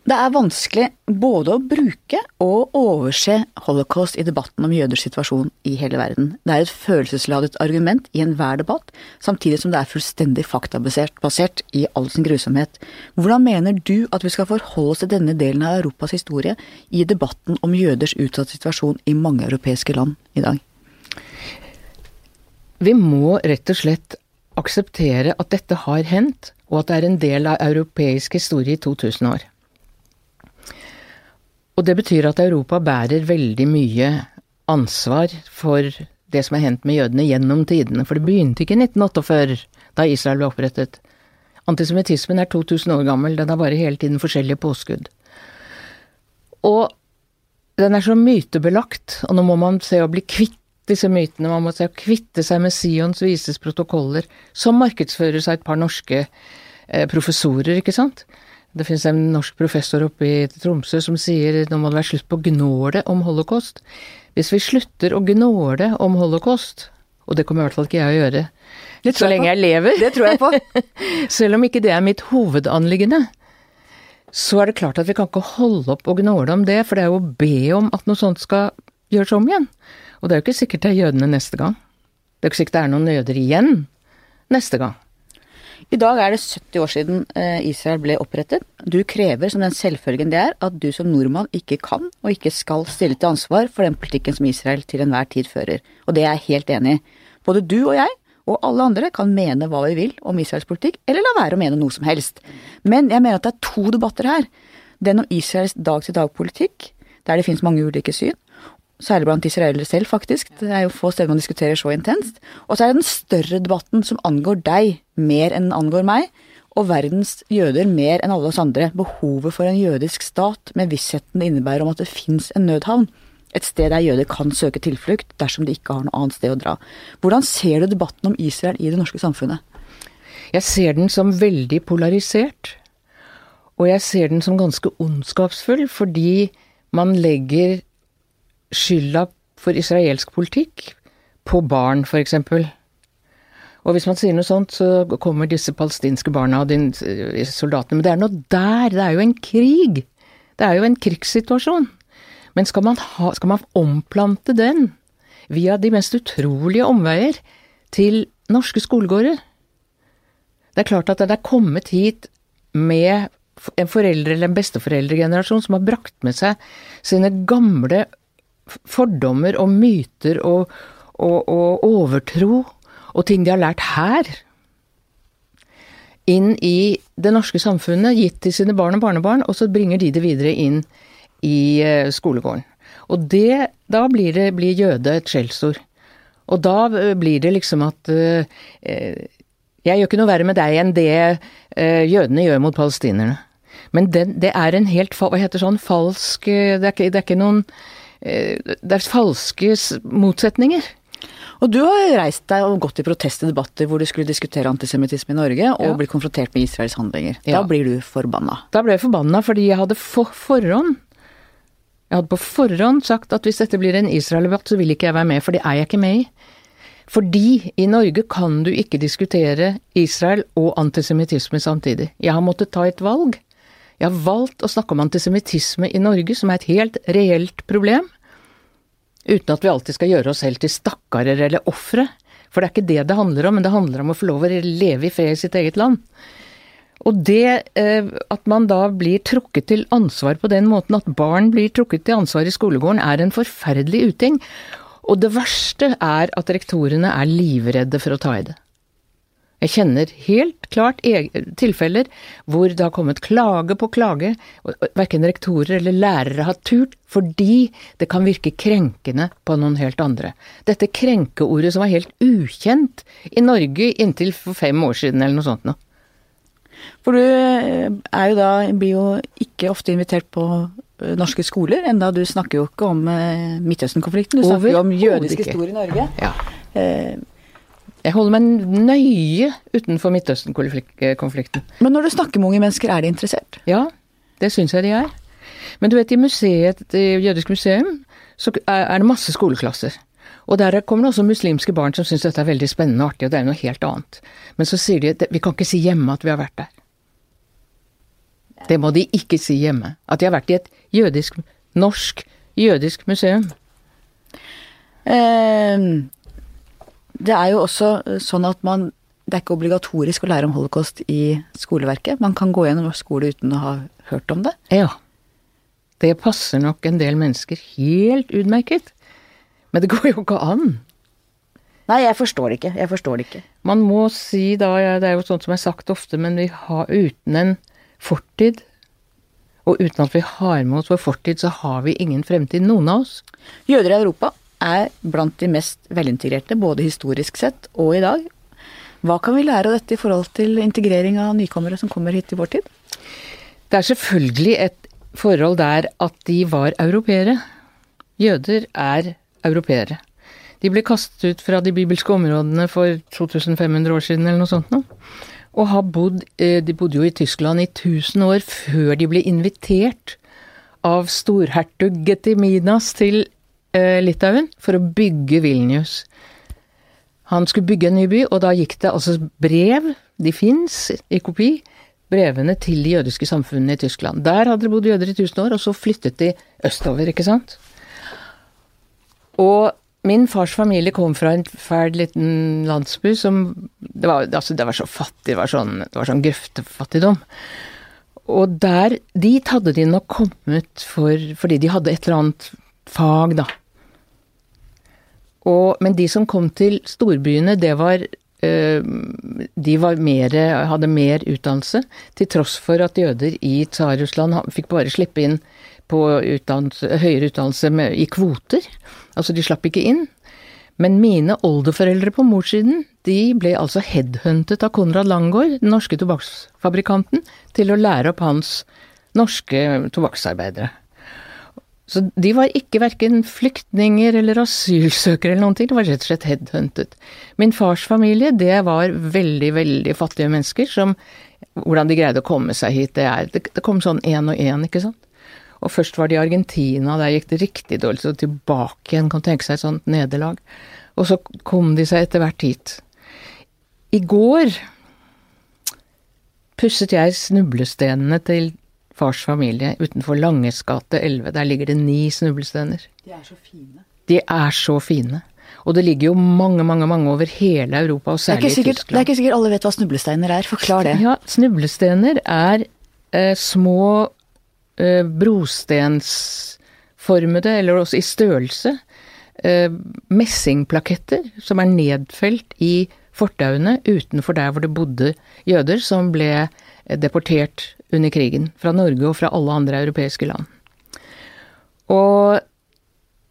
Det er vanskelig både å bruke og overse holocaust i debatten om jøders situasjon i hele verden. Det er et følelsesladet argument i enhver debatt, samtidig som det er fullstendig faktabasert basert i all sin grusomhet. Hvordan mener du at vi skal forholde oss til denne delen av Europas historie i debatten om jøders utsatte situasjon i mange europeiske land i dag? Vi må rett og slett akseptere at dette har hendt, og at det er en del av europeisk historie i 2000 år. Og det betyr at Europa bærer veldig mye ansvar for det som er hendt med jødene gjennom tidene. For det begynte ikke i 1948, da Israel ble opprettet. Antisemittismen er 2000 år gammel, den har bare hele tiden forskjellige påskudd. Og den er så mytebelagt, og nå må man se å bli kvitt disse mytene, man må se å kvitte seg med Sions vises protokoller, som markedsfører seg et par norske eh, professorer, ikke sant. Det finnes en norsk professor oppe i Tromsø som sier nå må det være slutt på gnålet om holocaust. Hvis vi slutter å gnåle om holocaust, og det kommer i hvert fall ikke jeg å gjøre så lenge jeg lever Det tror jeg på. Selv om ikke det er mitt hovedanliggende, så er det klart at vi kan ikke holde opp og gnåle om det, for det er jo å be om at noe sånt skal gjøres om igjen. Og det er jo ikke sikkert det er jødene neste gang. Det er jo ikke sikkert det er noen jøder igjen neste gang. I dag er det 70 år siden eh, Israel ble opprettet. Du krever som den selvfølgen det er at du som nordmann ikke kan og ikke skal stille til ansvar for den politikken som Israel til enhver tid fører. Og det er jeg helt enig i. Både du og jeg og alle andre kan mene hva vi vil om Israels politikk, eller la være å mene noe som helst. Men jeg mener at det er to debatter her. Den om Israels dag-til-dag-politikk, der det finnes mange ulike syn, særlig blant israelere selv, faktisk. Det er jo få steder man diskuterer så intenst. Og så er det den større debatten som angår deg mer enn den angår meg, og verdens jøder mer enn alle oss andre. Behovet for en jødisk stat med vissheten det innebærer om at det fins en nødhavn. Et sted der jøder kan søke tilflukt dersom de ikke har noe annet sted å dra. Hvordan ser du debatten om Israel i det norske samfunnet? Jeg ser den som veldig polarisert. Og jeg ser den som ganske ondskapsfull, fordi man legger skylda for israelsk politikk på barn, f.eks. Og hvis man sier noe sånt, så kommer disse palestinske barna og de soldatene. Men det er noe der, det er jo en krig. Det er jo en krigssituasjon. Men skal man, ha, skal man omplante den via de mest utrolige omveier til norske skolegårder? Det er klart at den er kommet hit med en foreldre- eller en besteforeldregenerasjon som har brakt med seg sine gamle fordommer og myter og, og, og overtro og ting de har lært her, inn i det norske samfunnet, gitt til sine barn og barnebarn, og så bringer de det videre inn i eh, skolegården. Og det, da blir, det, blir jøde et skjellsord. Og da eh, blir det liksom at uh, Jeg gjør ikke noe verre med deg enn det uh, jødene gjør mot palestinerne. Men det, det, er en helt Hva heter sånn falsk Det er ikke, det er ikke noen Det er falske motsetninger. Og du har reist deg og gått i protest i debatter hvor du skulle diskutere antisemittisme i Norge, og ja. blitt konfrontert med Israels handlinger. Da ja. blir du forbanna. Da ble jeg forbanna fordi jeg hadde for forhånd Jeg hadde på forhånd sagt at hvis dette blir en Israel-debatt, så vil ikke jeg være med, for det er jeg ikke med i. Fordi i Norge kan du ikke diskutere Israel og antisemittisme samtidig. Jeg har måttet ta et valg. Jeg har valgt å snakke om antisemittisme i Norge, som er et helt reelt problem. Uten at vi alltid skal gjøre oss selv til stakkarer eller ofre. For det er ikke det det handler om, men det handler om å få lov å leve i fred i sitt eget land. Og det eh, at man da blir trukket til ansvar på den måten, at barn blir trukket til ansvar i skolegården, er en forferdelig uting. Og det verste er at rektorene er livredde for å ta i det. Jeg kjenner helt klart tilfeller hvor det har kommet klage på klage, og verken rektorer eller lærere har turt, fordi det kan virke krenkende på noen helt andre. Dette krenkeordet som var helt ukjent i Norge inntil for fem år siden eller noe sånt noe. For du eh, er jo da, blir jo ikke ofte invitert på eh, norske skoler, enda du snakker jo ikke om eh, Midtøsten-konflikten, du snakker jo om jødisk historie i Norge. Ja. Jeg holder meg nøye utenfor Midtøsten-konflikten. Men når du snakker med unge mennesker, er de interessert? Ja, det syns jeg de er. Men du vet, i museet, i Jødisk museum, så er det masse skoleklasser. Og der kommer det også muslimske barn som syns dette er veldig spennende og artig, og det er noe helt annet. Men så sier de at vi kan ikke si hjemme at vi har vært der. Det må de ikke si hjemme. At de har vært i et jødisk, norsk jødisk museum. Eh, det er jo også eh, sånn at man Det er ikke obligatorisk å lære om holocaust i skoleverket. Man kan gå gjennom skole uten å ha hørt om det. Ja. Det passer nok en del mennesker helt utmerket. Men det går jo ikke an. Nei, jeg forstår det ikke. Jeg forstår det ikke. Man må si da, det er jo sånt som er sagt ofte, men vi har uten en fortid og uten at vi har med oss vår fortid, så har vi ingen fremtid, noen av oss. Jøder i Europa er blant de mest velintegrerte, både historisk sett og i dag. Hva kan vi lære av dette i forhold til integrering av nykommere som kommer hit i vår tid? Det er selvfølgelig et forhold der at de var europeere. Jøder er europeere. De ble kastet ut fra de bibelske områdene for 2500 år siden eller noe sånt noe. Og har bodd eh, De bodde jo i Tyskland i 1000 år før de ble invitert av storhertug Getiminas til Litauen for å bygge Vilnius. Han skulle bygge en ny by, og da gikk det altså brev, de fins i kopi, brevene til de jødiske samfunnene i Tyskland. Der hadde det bodd jøder i 1000 år, og så flyttet de østover, ikke sant. Og min fars familie kom fra en fæl liten landsby som Det var, altså, det var så fattig, det var sånn, sånn grøftefattigdom. Og der Dit hadde de nok kommet for, fordi de hadde et eller annet fag, da. Og, men de som kom til storbyene, det var øh, De var mer, hadde mer utdannelse, til tross for at jøder i Tsar-Russland fikk bare slippe inn på utdannelse, høyere utdannelse med, i kvoter. Altså, de slapp ikke inn. Men mine oldeforeldre på morssiden, de ble altså headhuntet av Konrad Langgaard, den norske tobakksfabrikanten, til å lære opp hans norske tobakksarbeidere. Så de var ikke verken flyktninger eller asylsøkere eller noen ting, de var rett og slett headhuntet. Min fars familie, det var veldig, veldig fattige mennesker som Hvordan de greide å komme seg hit, det er Det, kom sånn én og én, ikke sant. Og først var det i Argentina, der gikk det riktig dårlig, så tilbake igjen, kan tenke seg et sånt nederlag. Og så kom de seg etter hvert hit. I går pusset jeg snublestenene til fars familie utenfor Langes gate 11. Der ligger det ni snublestener. De er så fine. De er så fine. Og det ligger jo mange, mange mange over hele Europa, og særlig i Tyskland. Det er ikke sikkert alle vet hva snublesteiner er. Forklar det. Ja, Snublesteiner er eh, små eh, brostensformede, eller også i størrelse, eh, messingplaketter som er nedfelt i fortauene utenfor der hvor det bodde jøder som ble eh, deportert under krigen, fra Norge og fra alle andre europeiske land. Og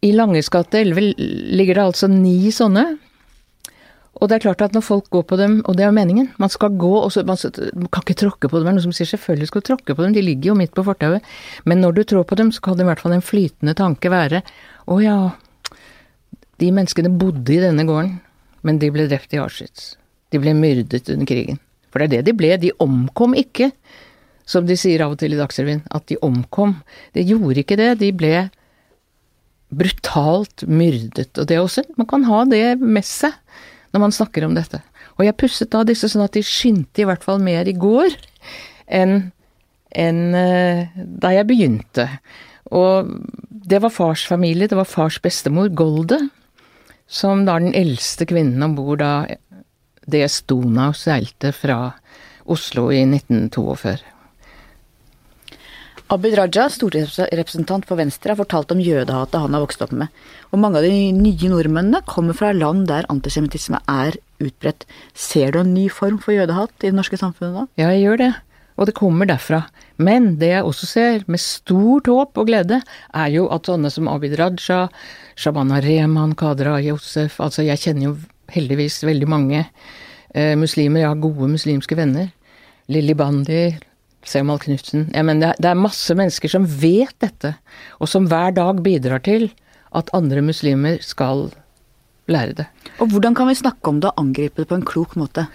i Langes gate 11 ligger det altså ni sånne. Og det er klart at når folk går på dem, og det er meningen, man skal gå og så, man, kan ikke tråkke på dem, det er noen som sier selvfølgelig skal du tråkke på dem, de ligger jo midt på fortauet, men når du trår på dem, så kan det i hvert fall en flytende tanke være å ja, de menneskene bodde i denne gården, men de ble drept i Auschwitz. De ble myrdet under krigen. For det er det de ble, de omkom ikke, som de sier av og til i Dagsrevyen, at de omkom. De gjorde ikke det, de ble brutalt myrdet. Og det er også, man kan ha det med seg når man snakker om dette. Og jeg pusset da disse sånn at de skinte i hvert fall mer i går enn enn da jeg begynte. Og det var fars familie, det var fars bestemor, Golde, som da den eldste kvinnen om bord da DS Donau seilte fra Oslo i 1942. Abid Raja, stortingsrepresentant for Venstre, har fortalt om jødehatet han har vokst opp med. Og mange av de nye nordmennene kommer fra land der antisemittisme er utbredt. Ser du en ny form for jødehat i det norske samfunnet da? Ja, jeg gjør det. Og det kommer derfra. Men det jeg også ser, med stort håp og glede, er jo at sånne som Abid Raja, Shabana Rehman, Kadra Josef Altså, jeg kjenner jo heldigvis veldig mange eh, muslimer, jeg har gode muslimske venner. Lilly Bandi, Semal Knutsen ja, men det, det er masse mennesker som vet dette, og som hver dag bidrar til at andre muslimer skal lære det. Og hvordan kan vi snakke om det og angripe det på en klok måte?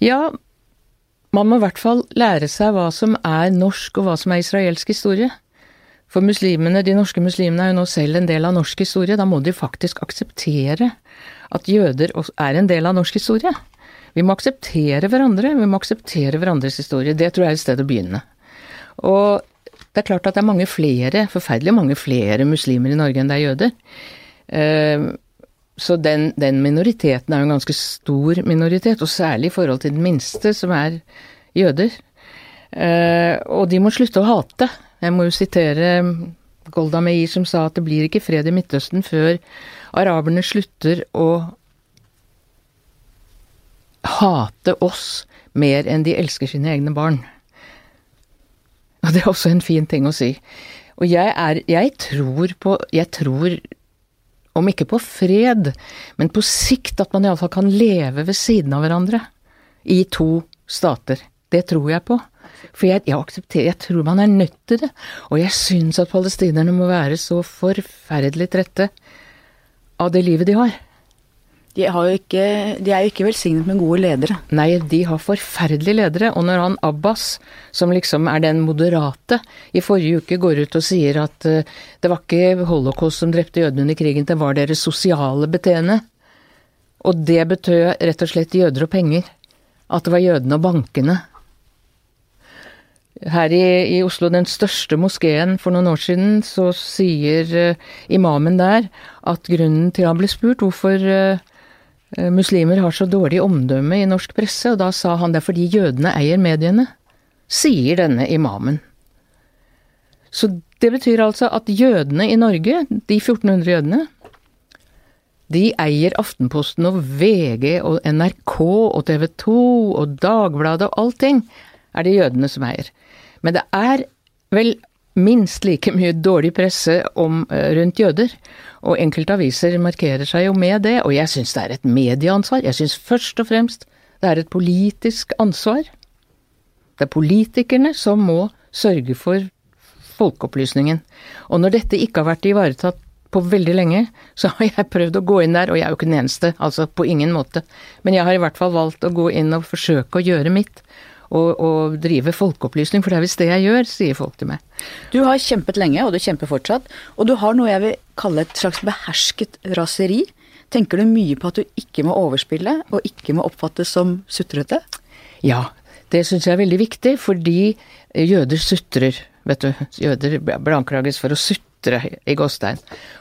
Ja, man må i hvert fall lære seg hva som er norsk og hva som er israelsk historie. For muslimene, de norske muslimene er jo nå selv en del av norsk historie. Da må de faktisk akseptere at jøder er en del av norsk historie. Vi må akseptere hverandre, vi må akseptere hverandres historie. Det tror jeg er et sted å begynne. Og det er klart at det er mange flere, forferdelig mange flere muslimer i Norge enn det er jøder. Så den, den minoriteten er jo en ganske stor minoritet, og særlig i forhold til den minste, som er jøder. Og de må slutte å hate. Jeg må jo sitere Golda Meir som sa at det blir ikke fred i Midtøsten før araberne slutter å hate oss mer enn de elsker sine egne barn. Og det er også en fin ting å si. Og jeg er Jeg tror på Jeg tror om ikke på fred, men på sikt at man iallfall kan leve ved siden av hverandre i to stater. Det tror jeg på. For jeg, jeg aksepterer, jeg tror man er nødt til det. Og jeg syns at palestinerne må være så forferdelig trette av det livet de har. De, ikke, de, er jo ikke velsignet med gode ledere. Nei, de har forferdelige ledere. Og når han Abbas, som liksom er den moderate, i forrige uke går ut og sier at uh, det var ikke holocaust som drepte jødene under krigen, det var deres sosiale beteende. Og det betød rett og slett jøder og penger. At det var jødene og bankene. Her i, i, Oslo, den største moskeen for noen år siden, så sier uh, imamen der at grunnen til han ble spurt hvorfor uh, Eh, muslimer har så dårlig omdømme i norsk presse, og da sa han det er fordi jødene eier mediene, sier denne imamen. Så det betyr altså at jødene i Norge, de 1400 jødene, de eier Aftenposten og VG og NRK og TV 2 og Dagbladet og allting er det jødene som eier. Men det er vel minst like mye dårlig presse om, eh, rundt jøder. Og enkelte aviser markerer seg jo med det, og jeg syns det er et medieansvar. Jeg syns først og fremst det er et politisk ansvar. Det er politikerne som må sørge for folkeopplysningen. Og når dette ikke har vært ivaretatt på veldig lenge, så har jeg prøvd å gå inn der, og jeg er jo ikke den eneste, altså på ingen måte. Men jeg har i hvert fall valgt å gå inn og forsøke å gjøre mitt og, og drive folkeopplysning, for det er visst det jeg gjør, sier folk til meg. Du har kjempet lenge, og du kjemper fortsatt, og du har noe jeg vil kalle et slags behersket raseri. Tenker du mye på at du ikke må overspille, og ikke må oppfattes som sutrete? Ja, det syns jeg er veldig viktig, fordi jøder sutrer, vet du. Jøder blir anklaget for å sutre i Gåstein.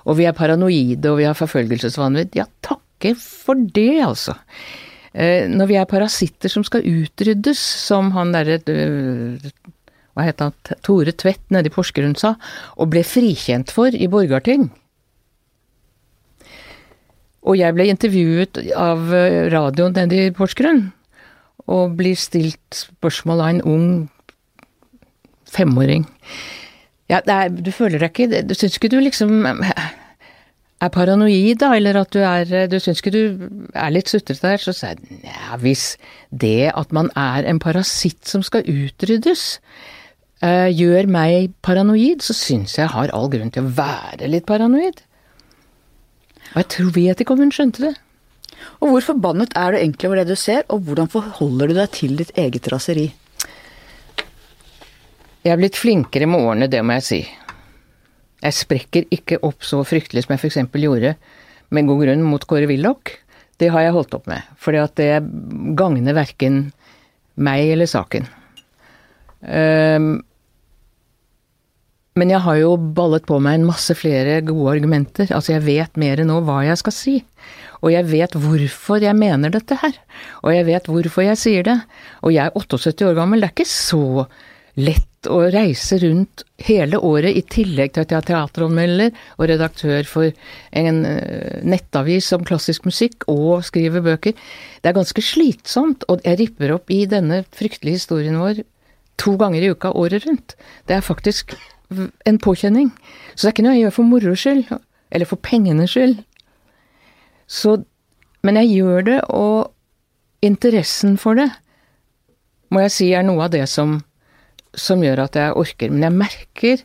Og vi er paranoide, og vi har forfølgelsesvanvidd. Ja, takke for det, altså. Eh, når vi er parasitter som skal utryddes, som han derre eh, hva het han, Tore Tvedt nede i Porsgrunn sa, og ble frikjent for i Borgarting. Og jeg ble intervjuet av eh, radioen nede i Porsgrunn, og blir stilt spørsmål av en ung femåring. Ja, er, du føler deg ikke Du syns ikke du liksom er paranoid, da, eller at du er Du syns ikke du er litt sutrete der, så sier jeg ja, hvis det at man er en parasitt som skal utryddes, uh, gjør meg paranoid, så syns jeg har all grunn til å være litt paranoid. Og jeg tror vet ikke om hun skjønte det. Og hvor forbannet er du egentlig over det du ser, og hvordan forholder du deg til ditt eget raseri? Jeg er blitt flinkere med årene, det må jeg si. Jeg sprekker ikke opp så fryktelig som jeg f.eks. gjorde med god grunn mot Kåre Willoch. Det har jeg holdt opp med, at det gagner verken meg eller saken. Um, men jeg har jo ballet på meg en masse flere gode argumenter. Altså, jeg vet mer nå hva jeg skal si. Og jeg vet hvorfor jeg mener dette her. Og jeg vet hvorfor jeg sier det. Og jeg er 78 år gammel, det er ikke så lett å reise rundt hele året, i tillegg til at jeg er teateranmelder og redaktør for en eh, nettavis om klassisk musikk og skriver bøker. Det er ganske slitsomt, og jeg ripper opp i denne fryktelige historien vår to ganger i uka året rundt. Det er faktisk en påkjenning. Så det er ikke noe jeg gjør for moro skyld, eller for pengenes skyld. Så Men jeg gjør det, og interessen for det må jeg si er noe av det som som gjør at jeg orker. Men jeg merker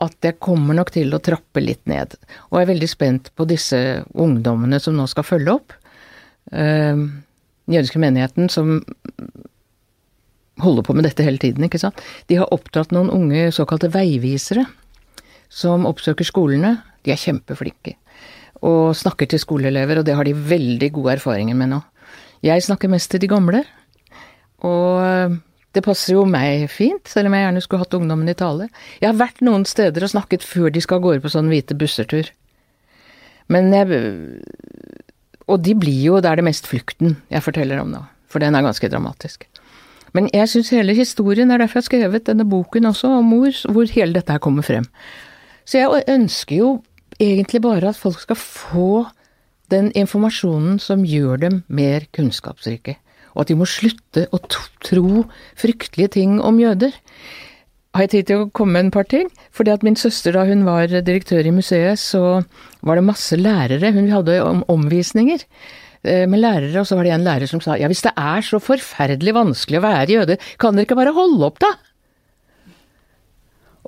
at jeg kommer nok til å trappe litt ned. Og jeg er veldig spent på disse ungdommene som nå skal følge opp. Uh, den jødiske menigheten som holder på med dette hele tiden, ikke sant. De har oppdratt noen unge såkalte veivisere som oppsøker skolene. De er kjempeflinke. Og snakker til skoleelever, og det har de veldig gode erfaringer med nå. Jeg snakker mest til de gamle. Og det passer jo meg fint, selv om jeg gjerne skulle hatt ungdommen i tale. Jeg har vært noen steder og snakket før de skal av gårde på sånn hvite busser-tur. Men jeg Og de blir jo, det er det mest flukten jeg forteller om nå, for den er ganske dramatisk. Men jeg syns hele historien, er derfor jeg har skrevet denne boken også om mor, hvor hele dette her kommer frem. Så jeg ønsker jo egentlig bare at folk skal få den informasjonen som gjør dem mer kunnskapsrike og at de må slutte å tro fryktelige ting om jøder. Har jeg tid til å komme med en par ting? Fordi at min søster, da hun var direktør i museet, så var det masse lærere. Hun hadde om omvisninger eh, med lærere, og så var det en lærer som sa ja, hvis det er så forferdelig vanskelig å være jøde, kan dere ikke bare holde opp, da?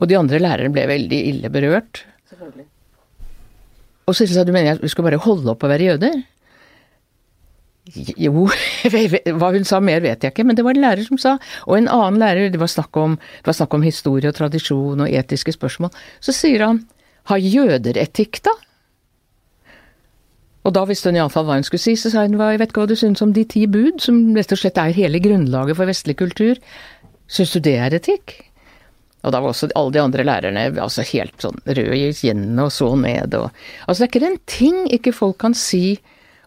Og de andre lærerne ble veldig ille berørt. Og så sa du mener jeg vi skal bare holde opp å være jøde? Jo, hva hun sa mer vet jeg ikke, men det var en lærer som sa, og en annen lærer, det var snakk om, var snakk om historie og tradisjon og etiske spørsmål, så sier han, har jøder etikk da? Og da visste hun iallfall hva hun skulle si, så sa hun, jeg vet ikke hva du syns om de ti bud, som rett og slett er hele grunnlaget for vestlig kultur, syns du det er etikk? Og da var også alle de andre lærerne altså helt sånn røde i kinnene og så ned og Altså det er ikke en ting ikke folk kan si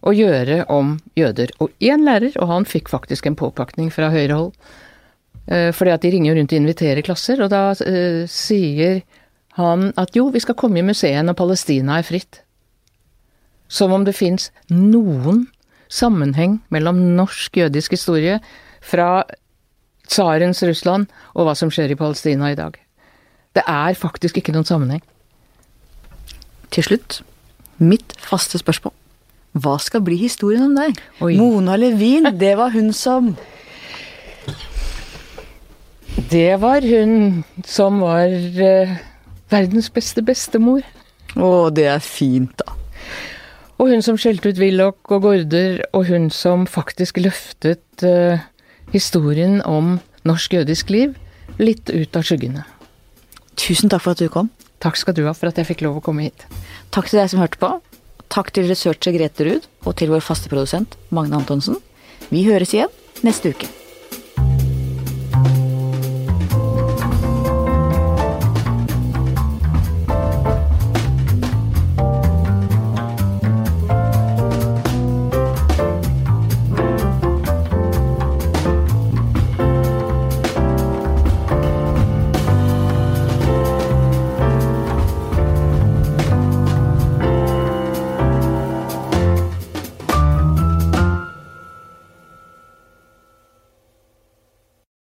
og gjøre om jøder. Og én lærer, og han fikk faktisk en påpakning fra høyre hold, eh, fordi at de ringer rundt og inviterer klasser, og da uh, sier han at jo, vi skal komme i museet når Palestina er fritt. Som om det fins noen sammenheng mellom norsk jødisk historie fra tsarens Russland og hva som skjer i Palestina i dag. Det er faktisk ikke noen sammenheng. Til slutt, mitt faste spørsmål. Hva skal bli historien om deg? Oi. Mona Levin, det var hun som Det var hun som var uh, verdens beste bestemor. Å, det er fint, da. Og hun som skjelte ut Willoch og Gaarder, og hun som faktisk løftet uh, historien om norsk jødisk liv litt ut av skyggene. Tusen takk for at du kom. Takk skal du ha for at jeg fikk lov å komme hit. Takk til deg som hørte på. Takk til researcher Grete Ruud, og til vår faste produsent Magne Antonsen. Vi høres igjen neste uke.